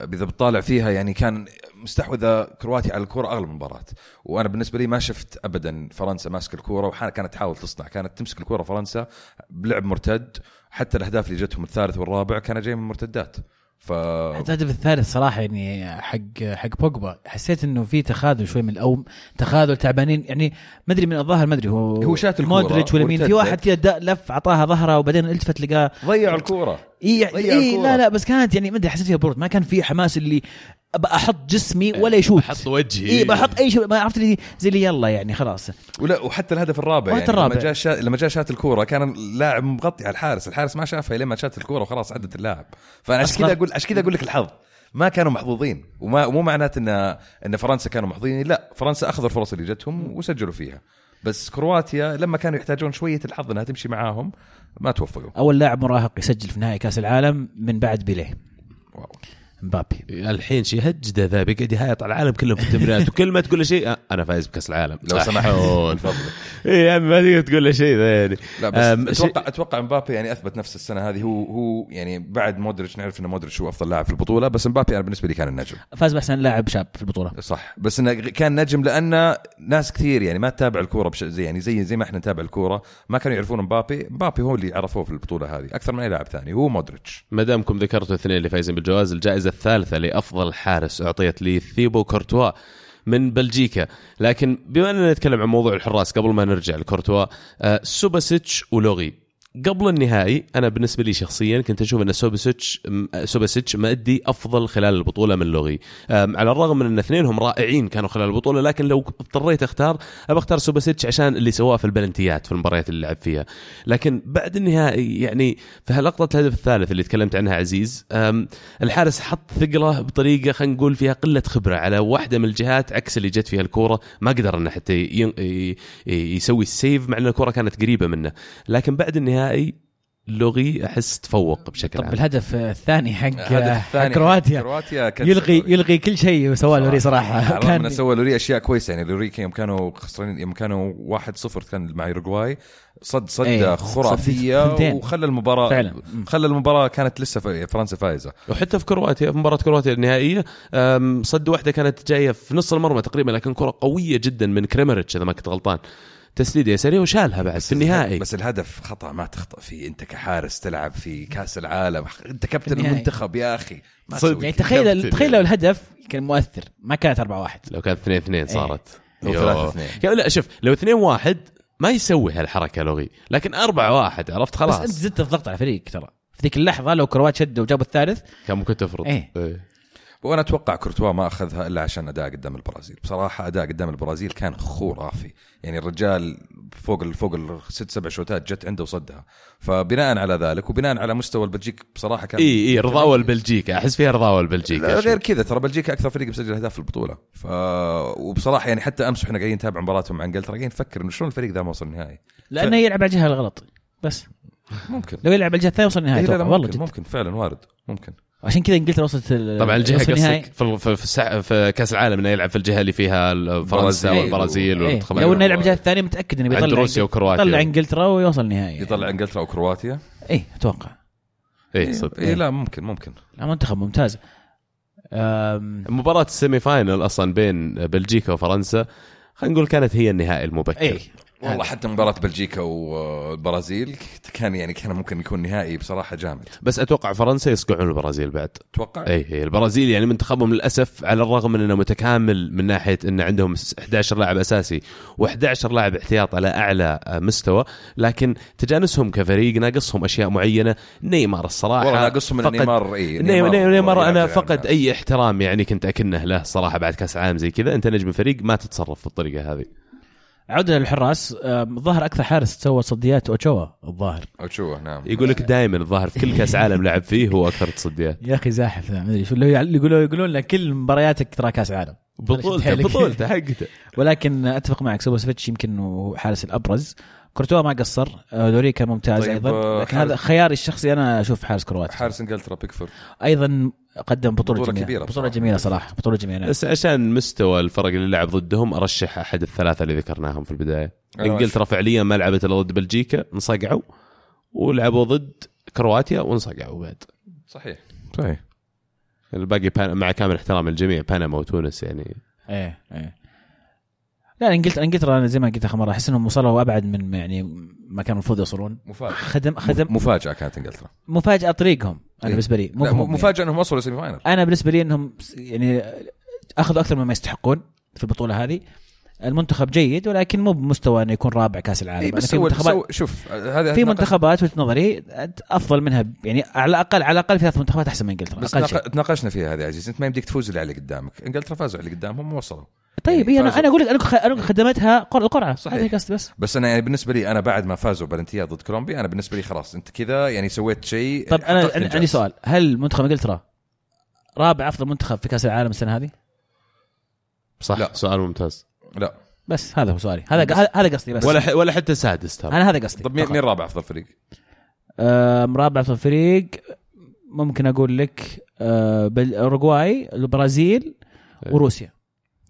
Speaker 3: إذا بتطالع فيها يعني كان مستحوذه كرواتيا على الكره أغلب المباراة. وأنا بالنسبة لي ما شفت ابدا فرنسا ماسك الكره وكانت تحاول تصنع كانت تمسك الكره فرنسا بلعب مرتد. حتى الأهداف اللي جتهم الثالث والرابع كان جاي من مرتدات. ف
Speaker 2: حتى الهدف الثالث صراحة يعني حق حق بوجبا. حسيت إنه في تخاذل شوي من أو تخاذل تعبانين. يعني ما أدري من الظاهر ما أدري هو
Speaker 3: هو شات الكورة
Speaker 2: مودريتش ولا مين. في. واحد كذا لف اعطاها ظهره وبعدين التفت لقاه
Speaker 3: ضيعوا الكورة.
Speaker 2: إي
Speaker 3: الكورة.
Speaker 2: لا لا بس كانت يعني ما ادري حسيت فيها برود ما كان في حماس اللي ابى أحط جسمي ولا يشوت.
Speaker 1: أحط وجهي.
Speaker 2: إي بحط أي شيء ما عرفت لي زي اللي يلا يعني خلاص.
Speaker 3: ولا وحتى الهدف الرابع يعني
Speaker 2: الرابع.
Speaker 3: لما جاء شا... لما جاء شات الكورة كان اللاعب مغطي على الحارس. الحارس ما شافها لما شات الكورة وخلاص عدت اللاعب. فأنا عشان كذا أقول عشان كذا أقول لك الحظ. ما كانوا محظوظين. وما مو معناته ان إن فرنسا كانوا محظوظين. لا فرنسا أخذوا الفرص اللي جتهم وسجلوا فيها. بس كرواتيا لما كانوا يحتاجون شوية الحظ إنها تمشي معاهم ما توفقوا
Speaker 2: أول لاعب مراهق يسجل في نهائي كأس العالم من بعد بيليه
Speaker 3: واو.
Speaker 2: مبابي.
Speaker 1: الحين شيهجده ذا بيقعد يهايط على العالم كلهم في التمرينات وكل ما تقول له شيء آه، أنا فايز بكأس العالم.
Speaker 3: لو. من فضلك
Speaker 1: إيه يا عمي ما تقدر تقول له شيء ذا يعني.
Speaker 3: لا بس أتوقع أتوقع مبابي يعني أثبت نفس السنة هذه. هو هو يعني بعد مودريتش نعرف ان مودريتش هو أفضل لاعب في البطولة بس مبابي أنا بالنسبة لي كان النجم.
Speaker 2: فاز بأحسن لاعب شاب في البطولة.
Speaker 3: صح بس إنه كان نجم لأن ناس كثير يعني ما تتابع الكورة بش... زي يعني زي زي ما إحنا نتابع الكورة ما كانوا يعرفون مبابي. مبابي هو اللي عرفوه في البطولة هذه أكثر من أي لاعب ثاني هو مودريتش.
Speaker 1: ما دامكم ذكرتوا الاثنين اللي فايزين بالجوائز الجائزة الثالثة لأفضل حارس أعطيت لثيبو كورتوا من بلجيكا. لكن بما أننا نتكلم عن موضوع الحراس قبل ما نرجع لكورتوا آه، سوباسيتش ولوريس. قبل النهائي أنا بالنسبة لي شخصيا كنت أشوف أن سوباسيتش م- سوباسيتش مأدي أفضل خلال البطولة من لوريس. على الرغم من أن اثنينهم رائعين كانوا خلال البطولة لكن لو اضطريت أختار ابى اختار سوباسيتش عشان اللي سواه في ال penalties في المباريات اللي لعب فيها. لكن بعد النهائي يعني في لقطه الهدف الثالث اللي تكلمت عنها عزيز الحارس حط ثقله بطريقة خلينا نقول فيها قلة خبرة على واحدة من الجهات عكس اللي جت فيها الكورة ما قدر انه حتى يسوي السيف مع أن الكورة كانت قريبة منه. لكن بعد النهائي لوغي أحس تفوق بشكل
Speaker 2: طب
Speaker 1: عام.
Speaker 2: الهدف الثاني حق
Speaker 3: الهدف
Speaker 2: حق
Speaker 3: الثاني
Speaker 2: كرواتيا.
Speaker 3: كرواتيا كان
Speaker 2: يلغي يلغي كل شيء سواه لوري صراحة.
Speaker 3: كان سوى لوري أشياء كويسة. يعني لوري يوم كانوا خسرانين يوم كانوا 1-0 كان مع يوروغواي صد صد
Speaker 2: إيه، خرافية.
Speaker 3: وخلى المباراه
Speaker 2: فعلا.
Speaker 3: خلى المباراة كانت لسه في- فرنسا فايزة.
Speaker 1: وحتى في كرواتيا في مباراة كرواتيا النهائية صد واحدة كانت جاية في نص المرمى تقريبا لكن كرة قوية جدا من كريمريتش إذا ما كنت غلطان. تسديده يساريه وشالها بعد في النهائي
Speaker 3: بس الهدف خطأ ما تخطأ فيه أنت كحارس تلعب في كأس العالم أنت كابتن. المنتخب يا أخي ما
Speaker 1: صدق.
Speaker 2: يعني. تخيل
Speaker 1: كابتن
Speaker 2: تخيل لو. الهدف كان مؤثر ما كانت 4 1
Speaker 1: لو كانت 2 2 صارت
Speaker 3: أو
Speaker 1: يوه.
Speaker 3: 3-2.
Speaker 1: يا لا شوف لو 2 1 ما يسوي هالحركة لوغي لكن 4 1 عرفت
Speaker 2: بس أنت
Speaker 1: خلاص
Speaker 2: زدت الضغط على الفريق ترى في ذيك اللحظة لو كروات شدوا وجابوا الثالث
Speaker 1: كان ممكن تفرض
Speaker 2: إيه.
Speaker 1: إيه.
Speaker 3: وأنا أتوقع كورتوا ما أخذها إلا عشان أداء قدام البرازيل. بصراحة أداء قدام البرازيل كان خرافي. يعني الرجال فوق ال فوق الست سبع شوتات جت عنده وصدها. فبناء على ذلك وبناء على مستوى البلجيك بصراحة كان
Speaker 1: إي إي رضاوه البلجيكا أحس فيها رضاوه البلجيكا.
Speaker 3: غير كذا. ترى بلجيكا أكثر فريق مسجل أهداف في البطولة. ف وبصراحة يعني حتى أمس وإحنا قاعدين نتابع مباراتهم مع انجلترا قاعدين نفكر إنه شلون الفريق ذا ما وصل النهائي.
Speaker 2: لأنه يلعب على الجهة الغلط. بس.
Speaker 3: ممكن.
Speaker 2: لو يلعب على الجهة الثانية وصل النهائي
Speaker 3: إيه.
Speaker 2: والله
Speaker 3: ممكن,
Speaker 2: جد
Speaker 3: ممكن فعلا وارد ممكن.
Speaker 2: عشان كذا انجلترا وصلت ال-
Speaker 1: طبعا
Speaker 2: الجهة.
Speaker 1: قصدك في في في, السع- في كأس العالم إنه يلعب في الجهة اللي فيها فرنسا
Speaker 3: برازيل.
Speaker 1: والبرازيل
Speaker 2: إيه.
Speaker 1: والمنتخبات
Speaker 2: لو إنه يلعب الجهة الثانية متأكد إنه
Speaker 1: عند
Speaker 2: بيطلع
Speaker 1: روسيا وكرواتيا.
Speaker 2: يطلع إنجلترا ويوصل النهائي
Speaker 3: يطلع إنجلترا وكرواتيا؟
Speaker 2: اي أتوقع.
Speaker 1: اي صدق.
Speaker 3: اي لا ممكن ممكن.
Speaker 2: لا منتخب ممتاز. أم،
Speaker 1: مباراة ال semi final أصلا بين بلجيكا وفرنسا خلينا نقول كانت هي النهائي المبكر.
Speaker 2: اي
Speaker 3: والله حتى مباراة بلجيكا والبرازيل كان يعني كان ممكن يكون نهائي بصراحة جامد.
Speaker 1: بس أتوقع فرنسا يصقعون البرازيل بعد.
Speaker 3: تتوقع؟
Speaker 1: اي اي البرازيل يعني منتخبهم للأسف على الرغم من إنه متكامل من ناحية إن عندهم 11 لاعب أساسي و11 لاعب احتياط على أعلى مستوى لكن تجانسهم كفريق ناقصهم أشياء معينة. نيمار الصراحة
Speaker 3: والله ناقصهم من
Speaker 1: فقد-
Speaker 3: نيمار إي
Speaker 1: نيمار, نيمار أنا
Speaker 3: يراجع
Speaker 1: فقد. أي احترام يعني كنت أكنه له صراحة بعد كأس عام زي كذا. أنت نجم فريق ما تتصرف بالطريقة هذه.
Speaker 2: عودة للحراس الظاهر أكثر حارس سوى تصديات أوتشوا الظاهر.
Speaker 3: أوتشوا نعم.
Speaker 1: يقول لك دائما الظاهر في كل كأس عالم لعب فيه هو أكثر تصديات.
Speaker 2: يا أخي زاحف ذا ما أدري شو يقولوا يقولون لنا كل مبارياتك ترى كأس عالم.
Speaker 1: بطولته
Speaker 2: لك.
Speaker 1: بطولته حقته.
Speaker 2: ولكن أتفق معك سوباسيتش يمكن هو حارس الأبرز. كورتوا ما قصر لوري كان ممتاز
Speaker 3: طيب،
Speaker 2: أيضا.
Speaker 3: آه،
Speaker 2: لكن هذا خياري الشخصي أنا أشوف حارس كرواتيا.
Speaker 3: حارس إنجلترا بيكفورد.
Speaker 2: أيضا قدم بطولة,
Speaker 3: بطولة
Speaker 2: جميلة.
Speaker 3: كبيرة بطولة.
Speaker 2: جميلة صراحة بطولة جميلة نعم.
Speaker 1: بس عشان مستوى الفرق اللي لعب ضدهم أرشح أحد الثلاثة اللي ذكرناهم في
Speaker 3: البداية.
Speaker 1: إنجلترا فعليا ما لعبت إلا ضد بلجيكا انصقعوا ولعبوا ضد كرواتيا وانصقعوا بعد.
Speaker 3: صحيح.
Speaker 1: صحيح الباقي. مع كامل احترام الجميع بنما وتونس يعني.
Speaker 2: إيه إيه. لا انجلترا انجلترا أنا زي ما قلت آخر مرة أحس إنهم وصلوا أبعد من يعني ما كانوا المفروض يوصلون.
Speaker 3: مفاجأة.
Speaker 2: خدم خدم
Speaker 3: مفاجأة كانت انجلترا
Speaker 2: مفاجأة طريقهم أنا
Speaker 3: إيه.
Speaker 2: بالنسبة لي. مو هم يعني.
Speaker 3: مفاجأة إنهم وصلوا semi final
Speaker 2: أنا بالنسبة لي إنهم يعني أخذوا أكثر مما يستحقون في البطولة هذه. المنتخب جيد ولكن مو بمستوى إنه يكون رابع كأس العالم.
Speaker 3: إيه بس
Speaker 2: في منتخبات
Speaker 3: شوف هذا
Speaker 2: في منتخبات وجهة نظري أفضل منها يعني على الاقل على الأقل ثلاث منتخبات أحسن من إنجلترا
Speaker 3: بس
Speaker 2: شيء.
Speaker 3: تناقشنا فيها هذه عزيز. أنت ما يمديك تفوز اللي على قدامك. إنجلترا فازوا على اللي قدامهم ووصلوا.
Speaker 2: طيب
Speaker 3: يعني
Speaker 2: إيه
Speaker 3: أنا.
Speaker 2: أنا أقول لك أنا خ- أنا خدمتها قر- القرعه
Speaker 3: صحيح.
Speaker 2: هذه قصدي بس
Speaker 3: بس أنا يعني بالنسبة لي أنا بعد ما فازوا penalties ضد كولومبيا أنا بالنسبة لي خلاص أنت كذا يعني سويت شيء
Speaker 2: طب
Speaker 3: أنا
Speaker 2: عندي-
Speaker 3: إنجاز.
Speaker 2: عندي سؤال هل منتخب إنجلترا رابع أفضل منتخب في كأس العالم السنة هذه؟
Speaker 1: صح
Speaker 3: لا.
Speaker 1: سؤال ممتاز
Speaker 3: لا
Speaker 2: بس هذا هو سؤالي هذا هذا- هذا قصدي بس
Speaker 1: ولا ح- ولا حتى سادس ترى
Speaker 2: أنا هذا قصدي
Speaker 3: طب مين. مين رابع أفضل فريق؟
Speaker 2: آم، رابع أفضل فريق ممكن أقول لك آه، بل- أوروغواي البرازيل وروسيا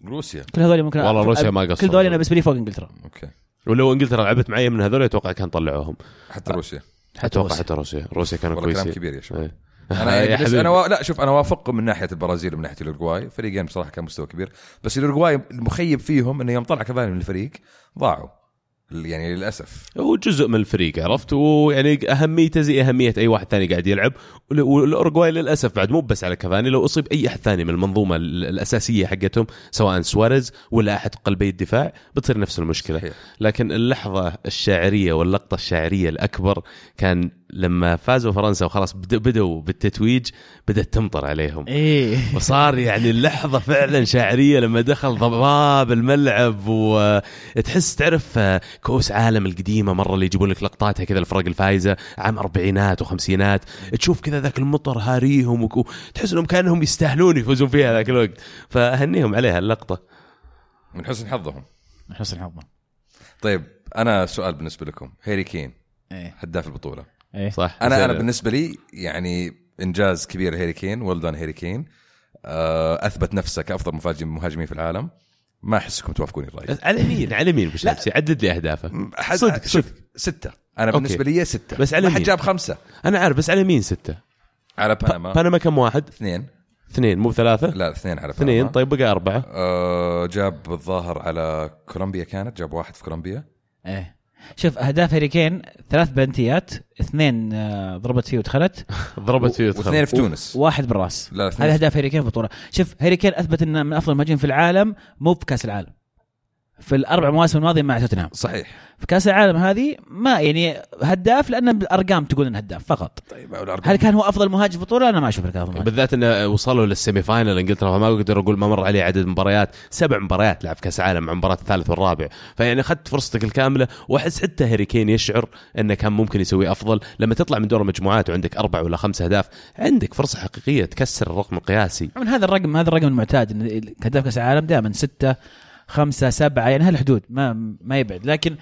Speaker 3: روسيا.
Speaker 2: كل هذول ممكن
Speaker 1: والله روسيا ما
Speaker 2: كل
Speaker 1: قصروا.
Speaker 2: هذول أنا بالنسبة لي فوق إنجلترا.
Speaker 3: أوكي.
Speaker 1: ولو إنجلترا لعبت معي من هذول أتوقع كان طلعوهم.
Speaker 3: حتى روسيا.
Speaker 1: أتوقع
Speaker 2: روسيا.
Speaker 1: حتى روسيا. روسيا كانوا
Speaker 3: والله كلام
Speaker 1: كويسين.
Speaker 3: كبير يا شباب.
Speaker 1: إيه.
Speaker 3: أنا يعني
Speaker 1: يا.
Speaker 3: أنا و... لا شوف أنا وافق من ناحية البرازيل ومن ناحية الاورجواي فريقين بصراحة كان مستوى كبير. بس الاورجواي المخيب فيهم إنه يوم طلع كافاني من الفريق ضاعوا. يعني للأسف.
Speaker 1: هو جزء من الفريق عرفت؟ ويعني أهميته زي أهمية أي واحد ثاني قاعد يلعب. وال- والاورجواي للأسف بعد مو بس على كافاني لو أصيب أي أحد ثاني من المنظومة ال- الأساسية حقتهم سواء سواريز ولا أحد قلبي الدفاع بتصير نفس المشكلة.
Speaker 3: صحيح.
Speaker 1: لكن اللحظة الشاعرية واللقطة الشاعرية الأكبر كان لما فازوا فرنسا وخلاص بد- بدوا بالتتويج بدأت تمطر عليهم.
Speaker 2: إيه.
Speaker 1: وصار يعني اللحظة فعلا شاعرية لما دخل ضباب الملعب وتحس تعرف آه، كؤوس عالم القديمة مرة اللي يجيبون لك لقطاتها كذا الفرق الفايزة عام أربعينات وخمسينات. تشوف كذا ذاك المطر هاريهم وتحس إنهم كأنهم يستاهلون يفوزون فيها ذاك الوقت. فأهنيهم عليها اللقطة.
Speaker 3: من حسن حظهم.
Speaker 2: حسن الحظ
Speaker 3: طيب أنا سؤال بالنسبة لكم. هيري كين
Speaker 2: إيه.
Speaker 3: هداف البطولة.
Speaker 2: إيه.
Speaker 1: صح.
Speaker 3: أنا
Speaker 1: أنا.
Speaker 3: بالنسبة لي يعني إنجاز كبير هيري كين ولدان هيري كين آه، أثبت نفسه كافضل مهاجم مهاجمين في العالم. ما احسكم توافقوني الراي
Speaker 1: على مين على مين بشمسي عدد لي أهدافه.
Speaker 3: حد-
Speaker 1: صدق
Speaker 3: شوف
Speaker 1: صدق.
Speaker 3: ستة. أنا
Speaker 1: أوكي.
Speaker 3: بالنسبة لي ستة.
Speaker 1: بس على
Speaker 3: ما حد
Speaker 1: مين؟
Speaker 3: جاب خمسة.
Speaker 1: أنا عارف بس على مين ستة.
Speaker 3: على بنما
Speaker 1: بنما كم واحد؟
Speaker 3: اثنين.
Speaker 1: اثنين مو ثلاثة
Speaker 3: لا اثنين على
Speaker 1: اثنين.
Speaker 3: بنما.
Speaker 1: طيب بقى أربعة.
Speaker 3: آه جاب الظاهر على كولومبيا كانت جاب واحد في كولومبيا.
Speaker 2: إيه. شوف أهداف هاري كين ثلاث penalties اثنين آه، ضربت فيه ودخلت.
Speaker 1: ضربت فيه
Speaker 3: واثنين
Speaker 1: وتخلص
Speaker 3: في تونس.
Speaker 2: واحد بالراس.
Speaker 3: لا اثنين
Speaker 2: هذا أهداف هاري كين في البطولة. شوف هاري كين أثبت إنه من أفضل المهاجمين في العالم مو في كأس العالم. في الأربع مواسم الماضية مع توتنهام.
Speaker 3: صحيح.
Speaker 2: في كأس العالم هذه ما يعني هداف لأن الأرقام تقول انه هداف فقط.
Speaker 3: طيب والأرقام-
Speaker 2: هل كان هو أفضل مهاجم في البطولة؟ أنا ما أشوف كان افضل
Speaker 1: بالذات إنه وصلوا لل semi final إنجلترا فما أقدر أقول ما مر عليه عدد مباريات. سبع مباريات لعب كأس عالم مع المباراه الثالث والرابع. فيعني أخذت فرصتك الكاملة وأحس حتى هاري كين يشعر إنه كان ممكن يسوي أفضل. لما تطلع من دور المجموعات وعندك أربع ولا خمس أهداف عندك فرصة حقيقية تكسر الرقم القياسي.
Speaker 2: من هذا الرقم هذا الرقم المعتاد هداف كأس العالم دائما ستة خمسة سبعة يعني هالحدود ما ما يبعد. لكن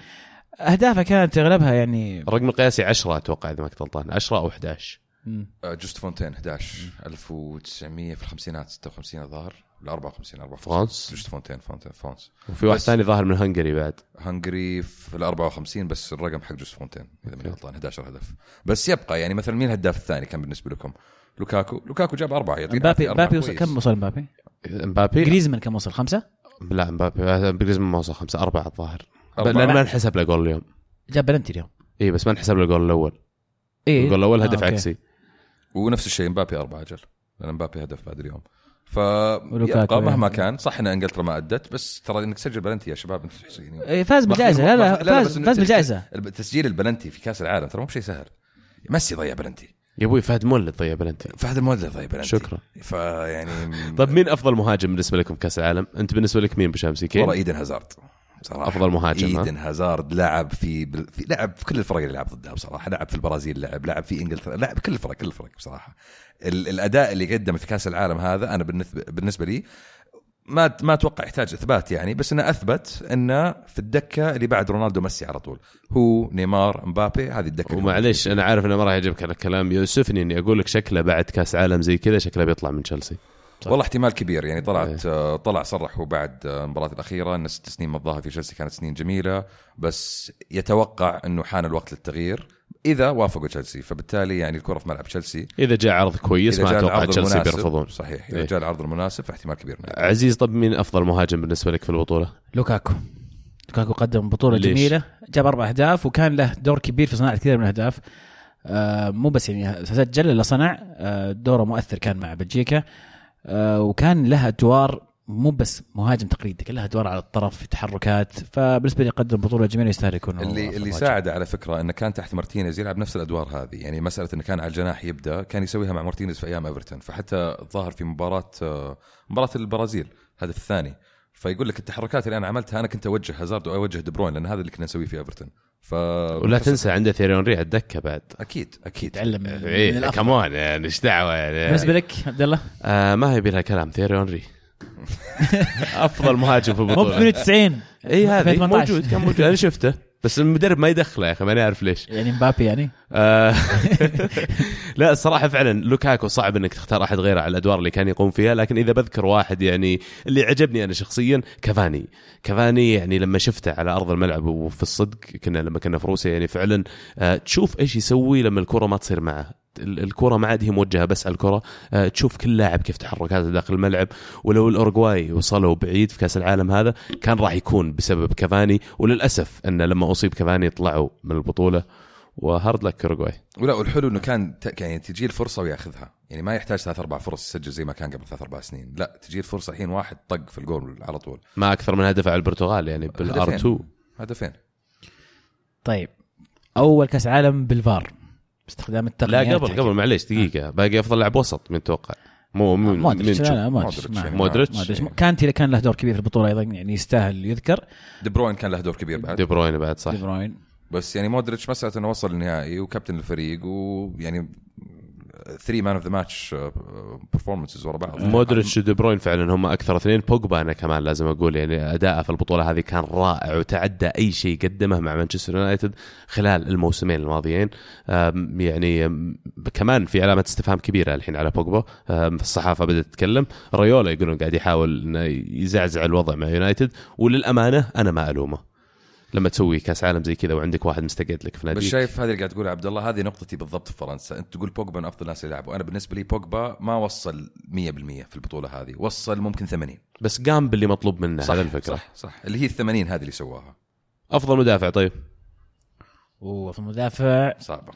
Speaker 2: أهدافه كانت أغلبها يعني
Speaker 1: الرقم القياسي 10 أتوقع إذا ما كنت غلطان. 10 أو 11
Speaker 2: مم.
Speaker 3: آه، جوست فونتين 11 1900 في الخمسينات 56 الظاهر. لا 54 54
Speaker 1: فرانس
Speaker 3: جوست فونتين فونتين فرانس
Speaker 1: وفي واحد ثاني ظاهر من هنغري بعد.
Speaker 3: هنغري في ال 54 بس الرقم حق جوست فونتين إذا ماني غلطان. 11 هدف بس يبقى يعني مثلا مين الهداف الثاني كان بالنسبة لكم؟ لوكاكو. لوكاكو جاب أربعة يعطينا
Speaker 2: مبابي
Speaker 3: أربعة
Speaker 2: مبابي. كم وصل مبابي؟
Speaker 1: مبابي
Speaker 2: جريزمان كم وصل؟ خمسة؟
Speaker 1: لا مبابي جريزمان ما وصل خمسة أربعة الظاهر.
Speaker 3: أربعة.
Speaker 1: لأن ما انحسب له جول اليوم.
Speaker 2: جاب بلنتي اليوم.
Speaker 1: اي بس ما انحسب له الجول الأول.
Speaker 2: إيه.
Speaker 1: الجول الأول هدف
Speaker 2: آه، أوكي.
Speaker 1: عكسي.
Speaker 3: ونفس الشيء مبابي أربعة أجل لأن مبابي هدف بعد اليوم. ف يبقى مهما
Speaker 2: يعني.
Speaker 3: كان صح إن إنجلترا ما أدت بس ترى إنك تسجل بلنتي يا شباب أنت يعني.
Speaker 2: إيه، فاز بالجائزة لا لا فاز
Speaker 3: بس
Speaker 2: فاز بالجائزة
Speaker 3: الب- تسجيل البلنتي في كأس العالم ترى مو بشيء سهل. ميسي ضيع بلنتي.
Speaker 1: يا أبوي فهد مولد ضيع بلنتي
Speaker 3: فهد المولد ضيع بلنتي
Speaker 1: شكرا
Speaker 3: فيعني
Speaker 1: طيب مين أفضل مهاجم بالنسبة لكم كأس العالم؟ أنت بالنسبة لك مين يا شامسي
Speaker 3: والله
Speaker 1: كين؟
Speaker 3: إيدن هازارد صراحة
Speaker 1: أفضل مهاجم، ها؟
Speaker 3: إيدن هازارد لعب في, بال... في لعب في كل الفرق اللي لعب ضدها بصراحة لعب في البرازيل لعب لعب في إنجلترا لعب كل الفرق كل الفرق بصراحة ال... الأداء اللي قدمه في كأس العالم هذا أنا بالنسبة بالنسبة لي ما ما أتوقع يحتاج إثبات يعني بس إنه أثبت إنه في الدكة اللي بعد رونالدو ميسي على طول هو نيمار مبابي هذه الدكة
Speaker 1: ومعليش أنا عارف إنه ما راح يعجبك هذا الكلام يؤسفني إني أقول لك شكله بعد كأس عالم زي كذا شكله بيطلع من تشيلسي
Speaker 2: صح.
Speaker 3: والله احتمال كبير يعني طلعت
Speaker 1: إيه.
Speaker 3: آه، طلع صرح هو بعد آه، المباراة الأخيرة إن ست سنين مضاها في تشيلسي كانت سنين جميلة بس يتوقع إنه حان الوقت للتغيير إذا وافقوا تشيلسي فبالتالي يعني الكرة في ملعب تشيلسي.
Speaker 1: إذا جاء عرض كويس ما
Speaker 3: جاء
Speaker 1: أتوقع
Speaker 3: العرض
Speaker 1: تشيلسي
Speaker 3: المناسب-
Speaker 1: بيرفضون.
Speaker 3: صحيح إذا
Speaker 1: إيه.
Speaker 3: جاء العرض المناسب فاحتمال كبير إنه
Speaker 1: عزيز طب مين أفضل مهاجم بالنسبة لك في البطولة؟
Speaker 2: لوكاكو. لوكاكو قدم بطولة
Speaker 1: ليش؟
Speaker 2: جميلة جاب أربع أهداف وكان له دور كبير في صناعة كثير من الأهداف. آه مو بس يعني سجل الا صنع. آه دوره مؤثر كان مع بلجيكا. آه وكان له أدوار مو بس مهاجم تقليدي كلها أدوار على الطرف في تحركات فبالنسبة لي قدم بطولة جميلة يستاهل يكون
Speaker 3: اللي اللي. ساعده على فكرة إنه كان تحت مارتينيز يلعب نفس الأدوار هذه يعني مسألة إنه كان على الجناح يبدأ كان يسويها مع مارتينيز في أيام إيفرتون فحتى الظاهر في مباراة آه، مباراة البرازيل الهدف الثاني. فيقول لك التحركات اللي أنا عملتها أنا كنت أوجه هازارد وأوجه دي بروين لأن هذا اللي كنا نسويه في إيفرتون. ف
Speaker 1: ولا تنسى عنده تييري هنري على الدكة بعد.
Speaker 3: أكيد
Speaker 2: أكيد. من إيه
Speaker 1: كمان يعني إيش دعوة يعني؟
Speaker 2: بالنسبة لك عبد الله؟
Speaker 1: آه ما هي بيلها كلام تييري هنري افضل مهاجم في
Speaker 2: مو ب
Speaker 1: البطوله
Speaker 2: 98
Speaker 1: اي هذا
Speaker 2: 2018.
Speaker 1: موجود كان موجود. أنا شفته بس المدرب ما يدخله يا أخي ماني عارف ليش.
Speaker 2: يعني مبابي يعني؟
Speaker 1: آه، لا الصراحة فعلا لوكاكو صعب إنك تختار أحد غيره على الأدوار اللي كان يقوم فيها لكن إذا بذكر واحد يعني اللي عجبني أنا شخصيا كافاني. كافاني يعني لما شفته على أرض الملعب وفي الصدق كنا لما كنا في روسيا يعني فعلا آه، تشوف إيش يسوي لما الكرة ما تصير معه. ال- الكرة ما عاد هي موجهة بس على الكرة. آه، تشوف كل لاعب كيف تحركاته داخل الملعب. ولو الأورجواي وصلوا بعيد في كأس العالم هذا كان راح يكون بسبب كافاني. وللأسف أن لما أصيب كافاني طلعوا من البطولة. و hard luck أورجواي
Speaker 3: ولا والحلو إنه كان يعني تجي الفرصة وياخذها. يعني ما يحتاج ثلاث أربع فرص يسجل زي ما كان قبل ثلاث أربع سنين. لا تجي الفرصة الحين واحد طق في الجول على طول.
Speaker 1: ما أكثر من هدف على البرتغال يعني بالآر
Speaker 3: هدفين.
Speaker 1: 2
Speaker 3: هدفين.
Speaker 2: طيب. أول كأس عالم بالفار. باستخدام
Speaker 1: لا
Speaker 2: التقنيات
Speaker 1: قبل قبل معليش دقيقة. باقي أفضل لاعب وسط من توقع. مو من
Speaker 2: لا لا
Speaker 3: مودريتش. يعني.
Speaker 1: مودريتش.
Speaker 2: كانتي كان له دور كبير في البطولة أيضا يعني يستاهل يذكر.
Speaker 3: دي بروين كان له دور كبير بعد.
Speaker 1: دي بروين بعد صح.
Speaker 2: دي بروين.
Speaker 3: بس يعني مودريتش مسألة إنه وصل النهائي وكابتن الفريق ويعني 3 man of the match performances ورا بعض.
Speaker 1: مودريتش ودي بروين فعلا هم أكثر اثنين. بوجبا أنا كمان لازم أقول يعني أداءه في البطولة هذه كان رائع وتعدى أي شيء قدمه مع مانشستر يونايتد خلال الموسمين الماضيين. يعني كمان في علامه استفهام كبيرة الحين على بوجبا. الصحافة بدأت تتكلم. ريولا يقولون قاعد يحاول إنه يزعزع الوضع مع يونايتد. وللأمانة أنا ما ألومه. لما تسوي كاس عالم زي كذا وعندك واحد مستقعد لك في
Speaker 3: بس
Speaker 1: ناديك
Speaker 3: شايف هذه اللي قاعد تقول عبد الله هذه نقطتي بالضبط في فرنسا. أنت تقول بوجبا من أفضل الناس اللي لعبوا أنا بالنسبة لي بوجبا ما وصل 100% في البطولة هذه. وصل ممكن 80
Speaker 1: بس قام باللي مطلوب منه
Speaker 3: صح
Speaker 1: على الفكرة.
Speaker 3: صح صح. اللي هي ال 80 هذه اللي سواها.
Speaker 1: أفضل مدافع طيب.
Speaker 2: وفي المدافع
Speaker 3: صعبة.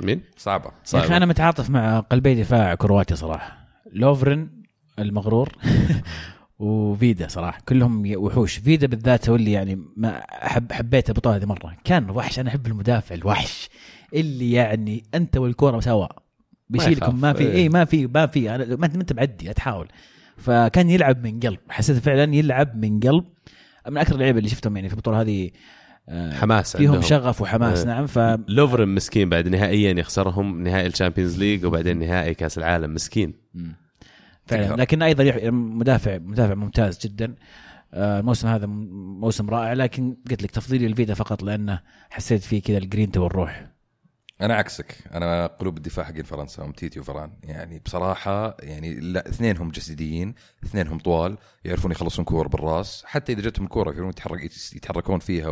Speaker 1: مين؟
Speaker 3: صعبة.
Speaker 2: يا أخي أنا متعاطف مع قلبي دفاع كرواتيا صراحة. لوفرن المغرور. وفيدا صراحة كلهم وحوش. فيدا بالذات هو اللي يعني ما احب حبيت البطوله هذه مرة. كان وحش أنا أحب المدافع الوحش اللي يعني أنت والكورة سوا. بيشيلكم ما في
Speaker 1: إيه.
Speaker 2: اي ما في ما في أنا- ما انت معدي لا تحاول. فكان يلعب من قلب. حسيت فعلا يلعب من قلب. من أكثر اللعيبة اللي شفتهم يعني في البطولة هذه آه،
Speaker 1: حماس
Speaker 2: فيهم
Speaker 1: عندهم.
Speaker 2: شغف وحماس
Speaker 1: إيه.
Speaker 2: نعم ف
Speaker 1: لوفرن مسكين بعد نهائيا يخسرهم نهائي ال Champions League وبعدين نهائي كأس العالم مسكين.
Speaker 2: فعلا. لكن أيضا مدافع مدافع ممتاز جدا. آه، الموسم هذا موسم رائع لكن قلت لك تفضيلي لفيدا فقط لأنه حسيت فيه كذا الجرينتا والروح
Speaker 3: أنا عكسك. أنا قلوب الدفاع حقين فرنسا أومتيتي وفاران. يعني بصراحة يعني لا اثنينهم جسديين اثنينهم طوال يعرفون يخلصون كور بالراس. حتى إذا جتهم الكوره يعرفون يتحرك يتحركون فيها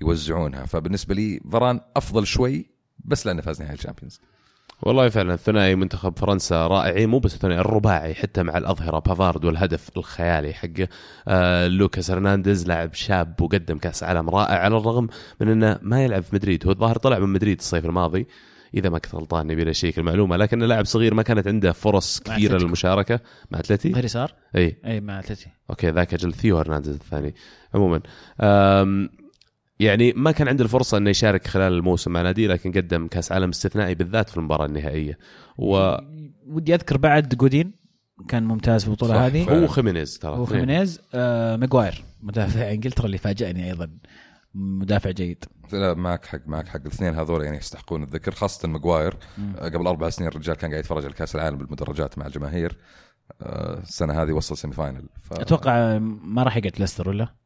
Speaker 3: ويوزعونها. فبالنسبة لي فاران أفضل شوي بس لأنه فاز نهائي ال Champions.
Speaker 1: والله فعلا ثنائي منتخب فرنسا رائعين مو بس الثنائي الرباعي حتى مع الأظهرة. بافارد والهدف الخيالي حقه آه لوكاس هرنانديز لاعب شاب وقدم كأس عالم رائع على الرغم من إنه ما يلعب في مدريد. هو الظاهر طلع من مدريد الصيف الماضي إذا ما كنت غلطان نبي له check المعلومة لكنه لاعب صغير ما كانت عنده فرص
Speaker 2: كثيرة.
Speaker 1: للمشاركة. مع أتلتي؟
Speaker 2: ظهري صار؟
Speaker 1: إي.
Speaker 2: إي مع أتلتي.
Speaker 1: okay ذاك أجل ثيو هرنانديز الثاني. عموما يعني ما كان عنده الفرصة انه يشارك خلال الموسم مع نادي لكن قدم كأس عالم استثنائي بالذات في المباراة النهائية. وهو
Speaker 2: ودي أذكر بعد جودين كان ممتاز في البطولة
Speaker 3: صح،
Speaker 2: هذه.
Speaker 3: فعلا.
Speaker 1: خيمينيز ترى.
Speaker 2: هو
Speaker 1: اثنين.
Speaker 2: خيمينيز آه ماجواير مدافع إنجلترا اللي فاجأني أيضا مدافع جيد.
Speaker 3: لا معك حق معك حق. الاثنين هذول يعني يستحقون الذكر خاصة ماجواير. آه، قبل أربع سنين الرجال كان قاعد يتفرج على كأس العالم بالمدرجات مع الجماهير. آه، السنة هذه وصل semi-final. ف...
Speaker 2: أتوقع ما راح يقعد ليستر ولا؟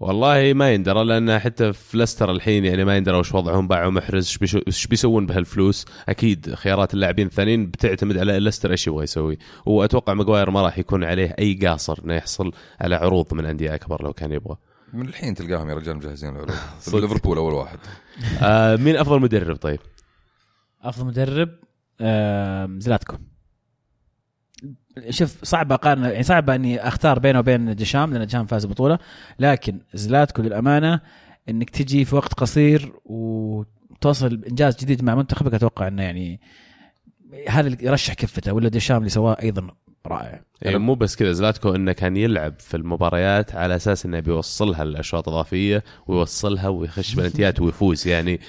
Speaker 1: والله ما يندرى لأن حتى في ليستر الحين يعني ما يندرى وش وضعهم باعوا محرز إيش بيسوون بهالفلوس؟ أكيد خيارات اللاعبين الثانيين بتعتمد على ليستر إيش يبغى يسوي. واتوقع ماجواير ما راح يكون عليه أي قاصر إنه يحصل على عروض من أندية أكبر لو كان يبغى.
Speaker 3: من الحين تلقاهم يا رجال مجهزين العروض. ليفربول أول واحد.
Speaker 1: آه مين أفضل مدرب طيب؟
Speaker 2: أفضل مدرب آم، زلاتكو. شوف صعب أقارن يعني صعب إني أختار بينه وبين ديشام لأن ديشام فاز بطوله لكن زلاتكو للأمانة إنك تجي في وقت قصير وتوصل إنجاز جديد مع منتخبك أتوقع إنه يعني هذا يرشح كفته ولا ديشام اللي سواه أيضا رائع.
Speaker 1: يعني مو بس كذا زلاتكو إنه كان يلعب في المباريات على أساس إنه بيوصلها لاشواط اضافيه ويوصلها ويخش بلنتيات ويفوز. يعني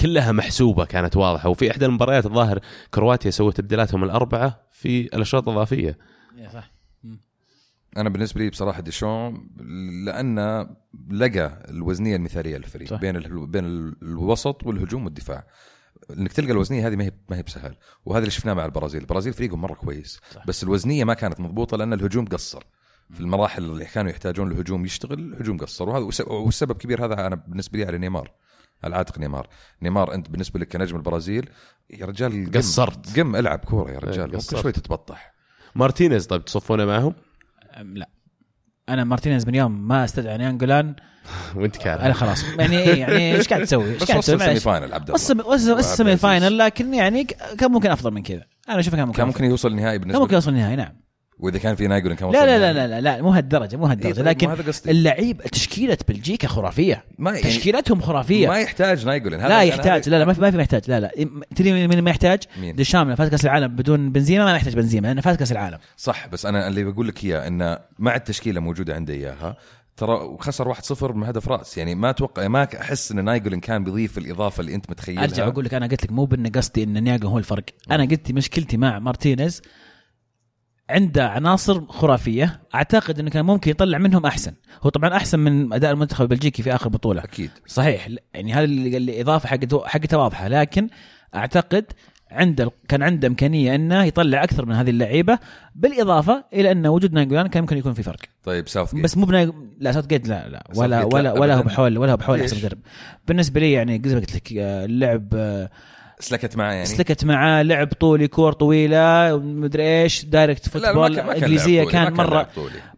Speaker 1: كلها محسوبة كانت واضحة. وفي إحدى المباريات الظاهر كرواتيا سوت تبديلاتهم الأربعة في الأشواط الإضافية.
Speaker 2: صح.
Speaker 3: أنا بالنسبة لي بصراحة ديشان لأنه لقى الوزنية المثالية للفريق. بين ال... بين الوسط والهجوم والدفاع. إنك تلقى الوزنية هذه ما هي ما هي بسهل. وهذا اللي شفناه مع البرازيل. البرازيل فريقهم مرة كويس.
Speaker 2: صح.
Speaker 3: بس الوزنية ما كانت مضبوطة لأن الهجوم قصر. في المراحل اللي كانوا يحتاجون الهجوم يشتغل الهجوم قصر. وهذا والس- والسبب كبير هذا أنا بالنسبة لي على نيمار على عاتق نيمار. نيمار أنت بالنسبة لك كنجم البرازيل يا رجال قم-
Speaker 1: قصرت.
Speaker 3: قم العب كورة يا رجال. كل
Speaker 1: قصرت.
Speaker 3: شوي تتبطح.
Speaker 1: مارتينيز طيب تصفونه معهم؟
Speaker 2: لا. أنا مارتينيز من يوم ما استدعى ناينجولان
Speaker 1: وانت كاره
Speaker 2: أنا خلاص يعني إيه يعني إيش قاعد تسوي؟
Speaker 3: إيش
Speaker 2: قاعد تسوي؟
Speaker 3: semi
Speaker 2: معلش.
Speaker 3: final عبد الله
Speaker 2: وصل وصل وصل ال semi final لكن يعني كان ممكن أفضل من كذا أنا أشوفه كان ممكن
Speaker 3: كان. ممكن يوصل النهائي
Speaker 2: كان
Speaker 3: بالنسبة
Speaker 2: ممكن
Speaker 3: لك
Speaker 2: يوصل النهائي نعم
Speaker 3: وإذا كان في ناينجولان كان وصل
Speaker 2: لا لا لا
Speaker 3: النهائي.
Speaker 2: لا لا, لا مو هالدرجة مو
Speaker 3: إيه
Speaker 2: هالدرجه
Speaker 3: طيب،
Speaker 2: لكن. اللعيب تشكيلة بلجيكا خرافية.
Speaker 3: ما يعني
Speaker 2: تشكيلتهم خرافية.
Speaker 3: ما يحتاج ناينجولان
Speaker 2: لا يحتاج لا لا ما في ما في محتاج لا لا. تدري من ما يحتاج؟ لما فاز كأس العالم بدون بنزيما ما يحتاج بنزيما لأنه فاز كأس العالم.
Speaker 3: صح بس أنا اللي بقول لك إياه انه مع التشكيلة موجودة عنده إياها ترى خسر 1-0 من هدف راس. يعني ما أتوقع ما أحس إن ناينجولان كان بيضيف الإضافة اللي أنت متخيلها.
Speaker 2: أرجع أقول لك أنا قلت لك مو بإن قصدي إن ناينجو هو الفرق. أنا قلت مشكلتي مع مارتينيز عنده عناصر خرافية. أعتقد إنه كان ممكن يطلع منهم أحسن. هو طبعا أحسن من أداء المنتخب البلجيكي في آخر بطولة.
Speaker 3: أكيد.
Speaker 2: صحيح. يعني هذا اللي الاضافه حقته حقته واضحة. لكن أعتقد عنده كان عنده إمكانية إنه يطلع أكثر من هذه اللعيبة. بالإضافة إلى أن وجود ناينجولان كان ممكن يكون في فرق.
Speaker 3: طيب ساوث جيت
Speaker 2: بس مو بناين... لا ساوث جيت لا لا. ولا ولا
Speaker 3: لا.
Speaker 2: ولا هو. بحول ولا هو بحول؟ أحسن مدرب. بالنسبة لي يعني زي ما قلت لك آه، اللعب آه،
Speaker 3: سلكت معه يعني.
Speaker 2: سلكت معاه لعب طولي كور طويلة مدري إيش
Speaker 3: direct football
Speaker 2: إنجليزية
Speaker 3: كان ما كان
Speaker 2: مرة.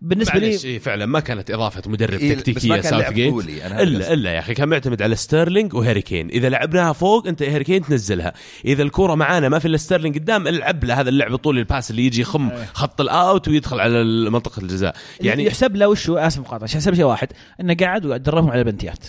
Speaker 1: بالنسبة
Speaker 2: لي
Speaker 1: إيه فعلا ما كانت إضافة مدرب
Speaker 3: إيه، تكتيكية
Speaker 1: ساوث جيت. الا. إلا يا أخي كان معتمد على ستيرلينج وهاري كين. إذا لعبناها فوق أنت هاري كين تنزلها. إذا الكوره معانا ما في إلا ستيرلينج قدام العب له هذا اللعب الطولي ال pass اللي يجي يخم خط ال out ويدخل على منطقة الجزاء.
Speaker 2: يعني يحسب له وشو آسف مقاطعه يحسب شيء واحد إنه قاعد ويدربهم على البلنتيات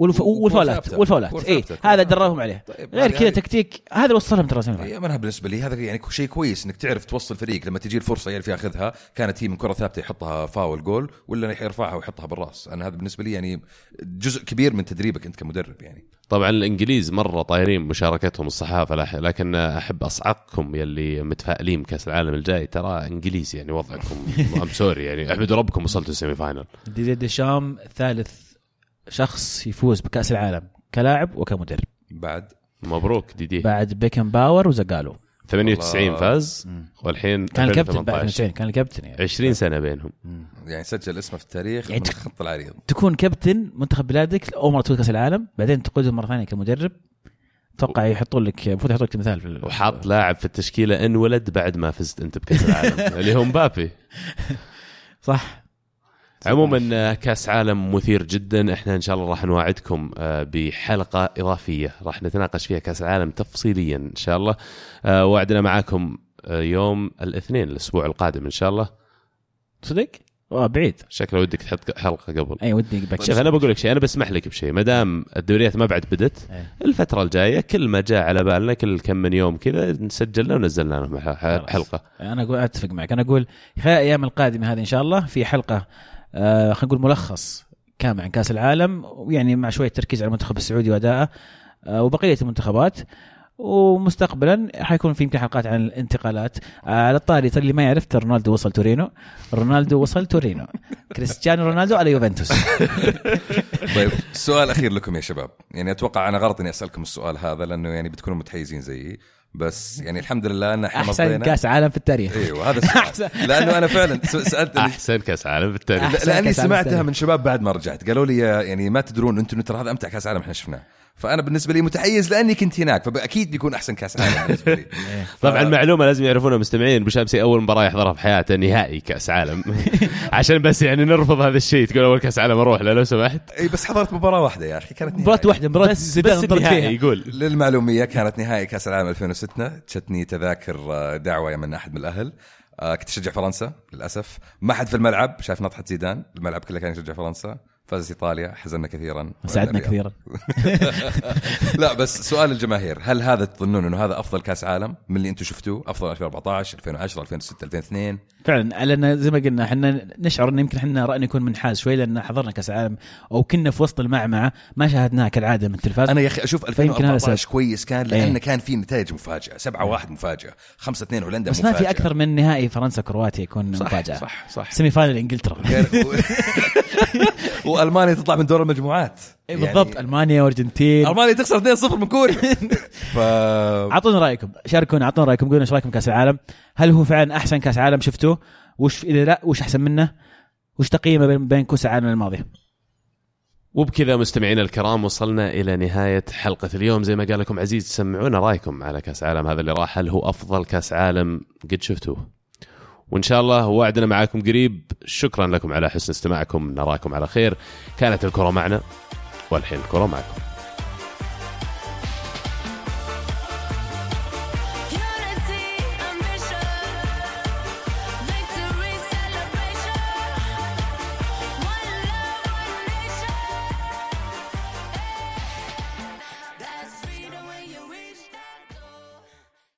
Speaker 2: والف... والفاولات. والفاولات اي. هذا دربهم عليه.
Speaker 3: طيب،
Speaker 2: غير
Speaker 3: هذه-
Speaker 2: كذا تكتيك هذا وصلهم ترى.
Speaker 3: هي أنا بالنسبة لي. هذا يعني شيء كويس إنك تعرف توصل فريق لما تجي الفرصة يعرف ياخذها كانت هي من كرة ثابتة يحطها فاول جول ولا يرفعها ويحطها بالراس. أنا هذا بالنسبة لي يعني جزء كبير من تدريبك أنت كمدرب يعني.
Speaker 1: طبعا الإنجليز مرة طايرين مشاركتهم الصحافة لكن أحب أصعقكم يلي متفائلين بكأس العالم الجاي. ترى إنجليز يعني وضعكم I'm sorry يعني. احمدوا ربكم وصلتوا ال semi
Speaker 2: final ديديه ديشام ثالث شخص يفوز بكأس العالم كلاعب وكمدرب.
Speaker 3: بعد.
Speaker 1: مبروك ديدي
Speaker 2: بعد بيكنباور وزاجالو
Speaker 1: 98
Speaker 3: والله.
Speaker 1: فاز والحين
Speaker 2: كان الكابتن بعد
Speaker 1: 2018.
Speaker 2: 92 كان الكابتن يعني.
Speaker 1: 20 سنة بينهم.
Speaker 3: يعني سجل اسمه في التاريخ
Speaker 2: يعني
Speaker 3: من الخط العريض.
Speaker 2: تكون كابتن منتخب بلادك اول مرة تفوز كاس العالم بعدين تقودهم مرة ثانية كمدرب. أتوقع يحطون لك المفروض يحطون لك مثال في ال-
Speaker 1: وحاط لاعب في التشكيلة انولد بعد ما فزت أنت بكأس العالم اللي هو مبابي.
Speaker 2: صح.
Speaker 1: عموما آه، كأس عالم مثير جدا. إحنا إن شاء الله راح نواعدكم آه، بحلقة إضافية. راح نتناقش فيها كأس العالم تفصيليا إن شاء الله. آه، وعدنا معاكم يوم الاثنين الأسبوع القادم إن شاء الله.
Speaker 2: صدق؟ آه بعيد.
Speaker 1: شكله ودك تحط حلقة قبل.
Speaker 2: اي ودي
Speaker 1: شوف أنا بقول لك شيء أنا بسمح لك بشيء. ما دام الدوريات ما بعد بدت
Speaker 2: إيه.
Speaker 1: الفترة الجاية كل ما جاء على بالنا كل كم من يوم كذا نسجلنا ونزلنا لهم. حلقة.
Speaker 2: أنا أقول أتفق معك. أنا أقول خلال الأيام القادمة هذه إن شاء الله في حلقة خلينا نقول ملخص كامل عن كأس العالم ويعني مع شوية تركيز على المنتخب السعودي وادائه آه وبقية المنتخبات. ومستقبلا حيكون في يمكن حلقات عن الانتقالات. آه، على الطاري ترى اللي ما يعرف رونالدو وصل تورينو. رونالدو وصل تورينو. كريستيانو رونالدو على يوفنتوس.
Speaker 3: طيب السؤال الاخير لكم يا شباب. يعني أتوقع أنا غلط إني أسألكم السؤال هذا لأنه يعني بتكونوا متحيزين زيي. بس يعني الحمد لله إن إحنا
Speaker 2: أحسن
Speaker 3: مضينا.
Speaker 2: كأس عالم في التاريخ.
Speaker 3: إيوه هذا السؤال لأنه أنا فعلا س- سالتني
Speaker 1: أحسن كأس عالم بالتاريخ
Speaker 2: أحسن
Speaker 3: لاني سمعتها
Speaker 2: التاريخ.
Speaker 3: من شباب بعد ما رجعت. قالوا لي يا- يعني ما تدرون أنتم ترى هذا أمتع كأس عالم إحنا شفناه. فأنا بالنسبة لي متحيز لأني كنت هناك فأكيد بيكون أحسن كأس عالم بالنسبة لي.
Speaker 1: طبعا معلومة لازم يعرفونها المستمعين بشامسي أول مباراة يحضرها في حياته نهائي كأس عالم. عشان بس يعني نرفض هذا الشيء تقول أول كأس عالم أروح له لو سمحت.
Speaker 3: إي بس حضرت مباراة واحدة يا أخي كانت
Speaker 2: مباراة
Speaker 3: نهائي.
Speaker 2: واحدة مباراة
Speaker 1: بس
Speaker 2: زيدان
Speaker 1: بس
Speaker 2: فيها.
Speaker 1: يقول
Speaker 3: للمعلومية كانت نهائي كأس العالم 2006 جتني تذاكر آه، دعوة من أحد من الأهل. آه، كنت اشجع فرنسا للأسف. ما حد في الملعب شايف نطحه زيدان الملعب كله كان يشجع فرنسا. فازت إيطاليا حزننا كثيرا.
Speaker 2: سعدنا كثيرا.
Speaker 3: لا بس سؤال الجماهير هل هذا تظنون إنه هذا أفضل كأس عالم من اللي أنتم شفتوه؟ أفضل 2014 2010 2006 2002
Speaker 2: فعلا لأن زي ما قلنا إحنا نشعر انه يمكن إحنا رأينا يكون منحاز شوي لأن حضرنا كأس العالم أو كنا في وسط المعمعة ما شاهدناها كالعادة من التلفاز.
Speaker 3: أنا يا أخي أشوف
Speaker 2: فيمكن هذا
Speaker 3: 2014
Speaker 2: سبب.
Speaker 3: كويس كان لأنه
Speaker 2: إيه.
Speaker 3: كان في نتائج مفاجأة 7 1 مفاجأة 5 2 هولندا
Speaker 2: بس ما
Speaker 3: مفاجأة.
Speaker 2: في أكثر من نهائي فرنسا كرواتيا يكون
Speaker 3: صح
Speaker 2: مفاجأة.
Speaker 3: صح صح.
Speaker 2: semi final
Speaker 3: إنجلترا. وألمانيا تطلع من دور المجموعات.
Speaker 2: إيه بالضبط. ألمانيا وارجنتين
Speaker 3: ألمانيا تخسر 2-0 من كوريا. ف
Speaker 2: اعطونا رأيكم. شاركونا اعطونا رأيكم. قولوا إيش رأيكم كاس العالم. هل هو فعلا أحسن كأس عالم شفتوه؟ وش إذا لا وش أحسن منه؟ وش تقييمه بين بين كأس العالم الماضيه
Speaker 1: وبكذا مستمعينا الكرام وصلنا إلى نهاية حلقة اليوم. زي ما قال لكم عزيز سمعونا رأيكم على كأس عالم. هذا اللي راح. هل هو أفضل كأس عالم قد شفتوه؟ وإن شاء الله وعدنا معاكم قريب. شكرا لكم على حسن استماعكم. نراكم على خير. كانت الكرة معنا والحين الكرة معكم.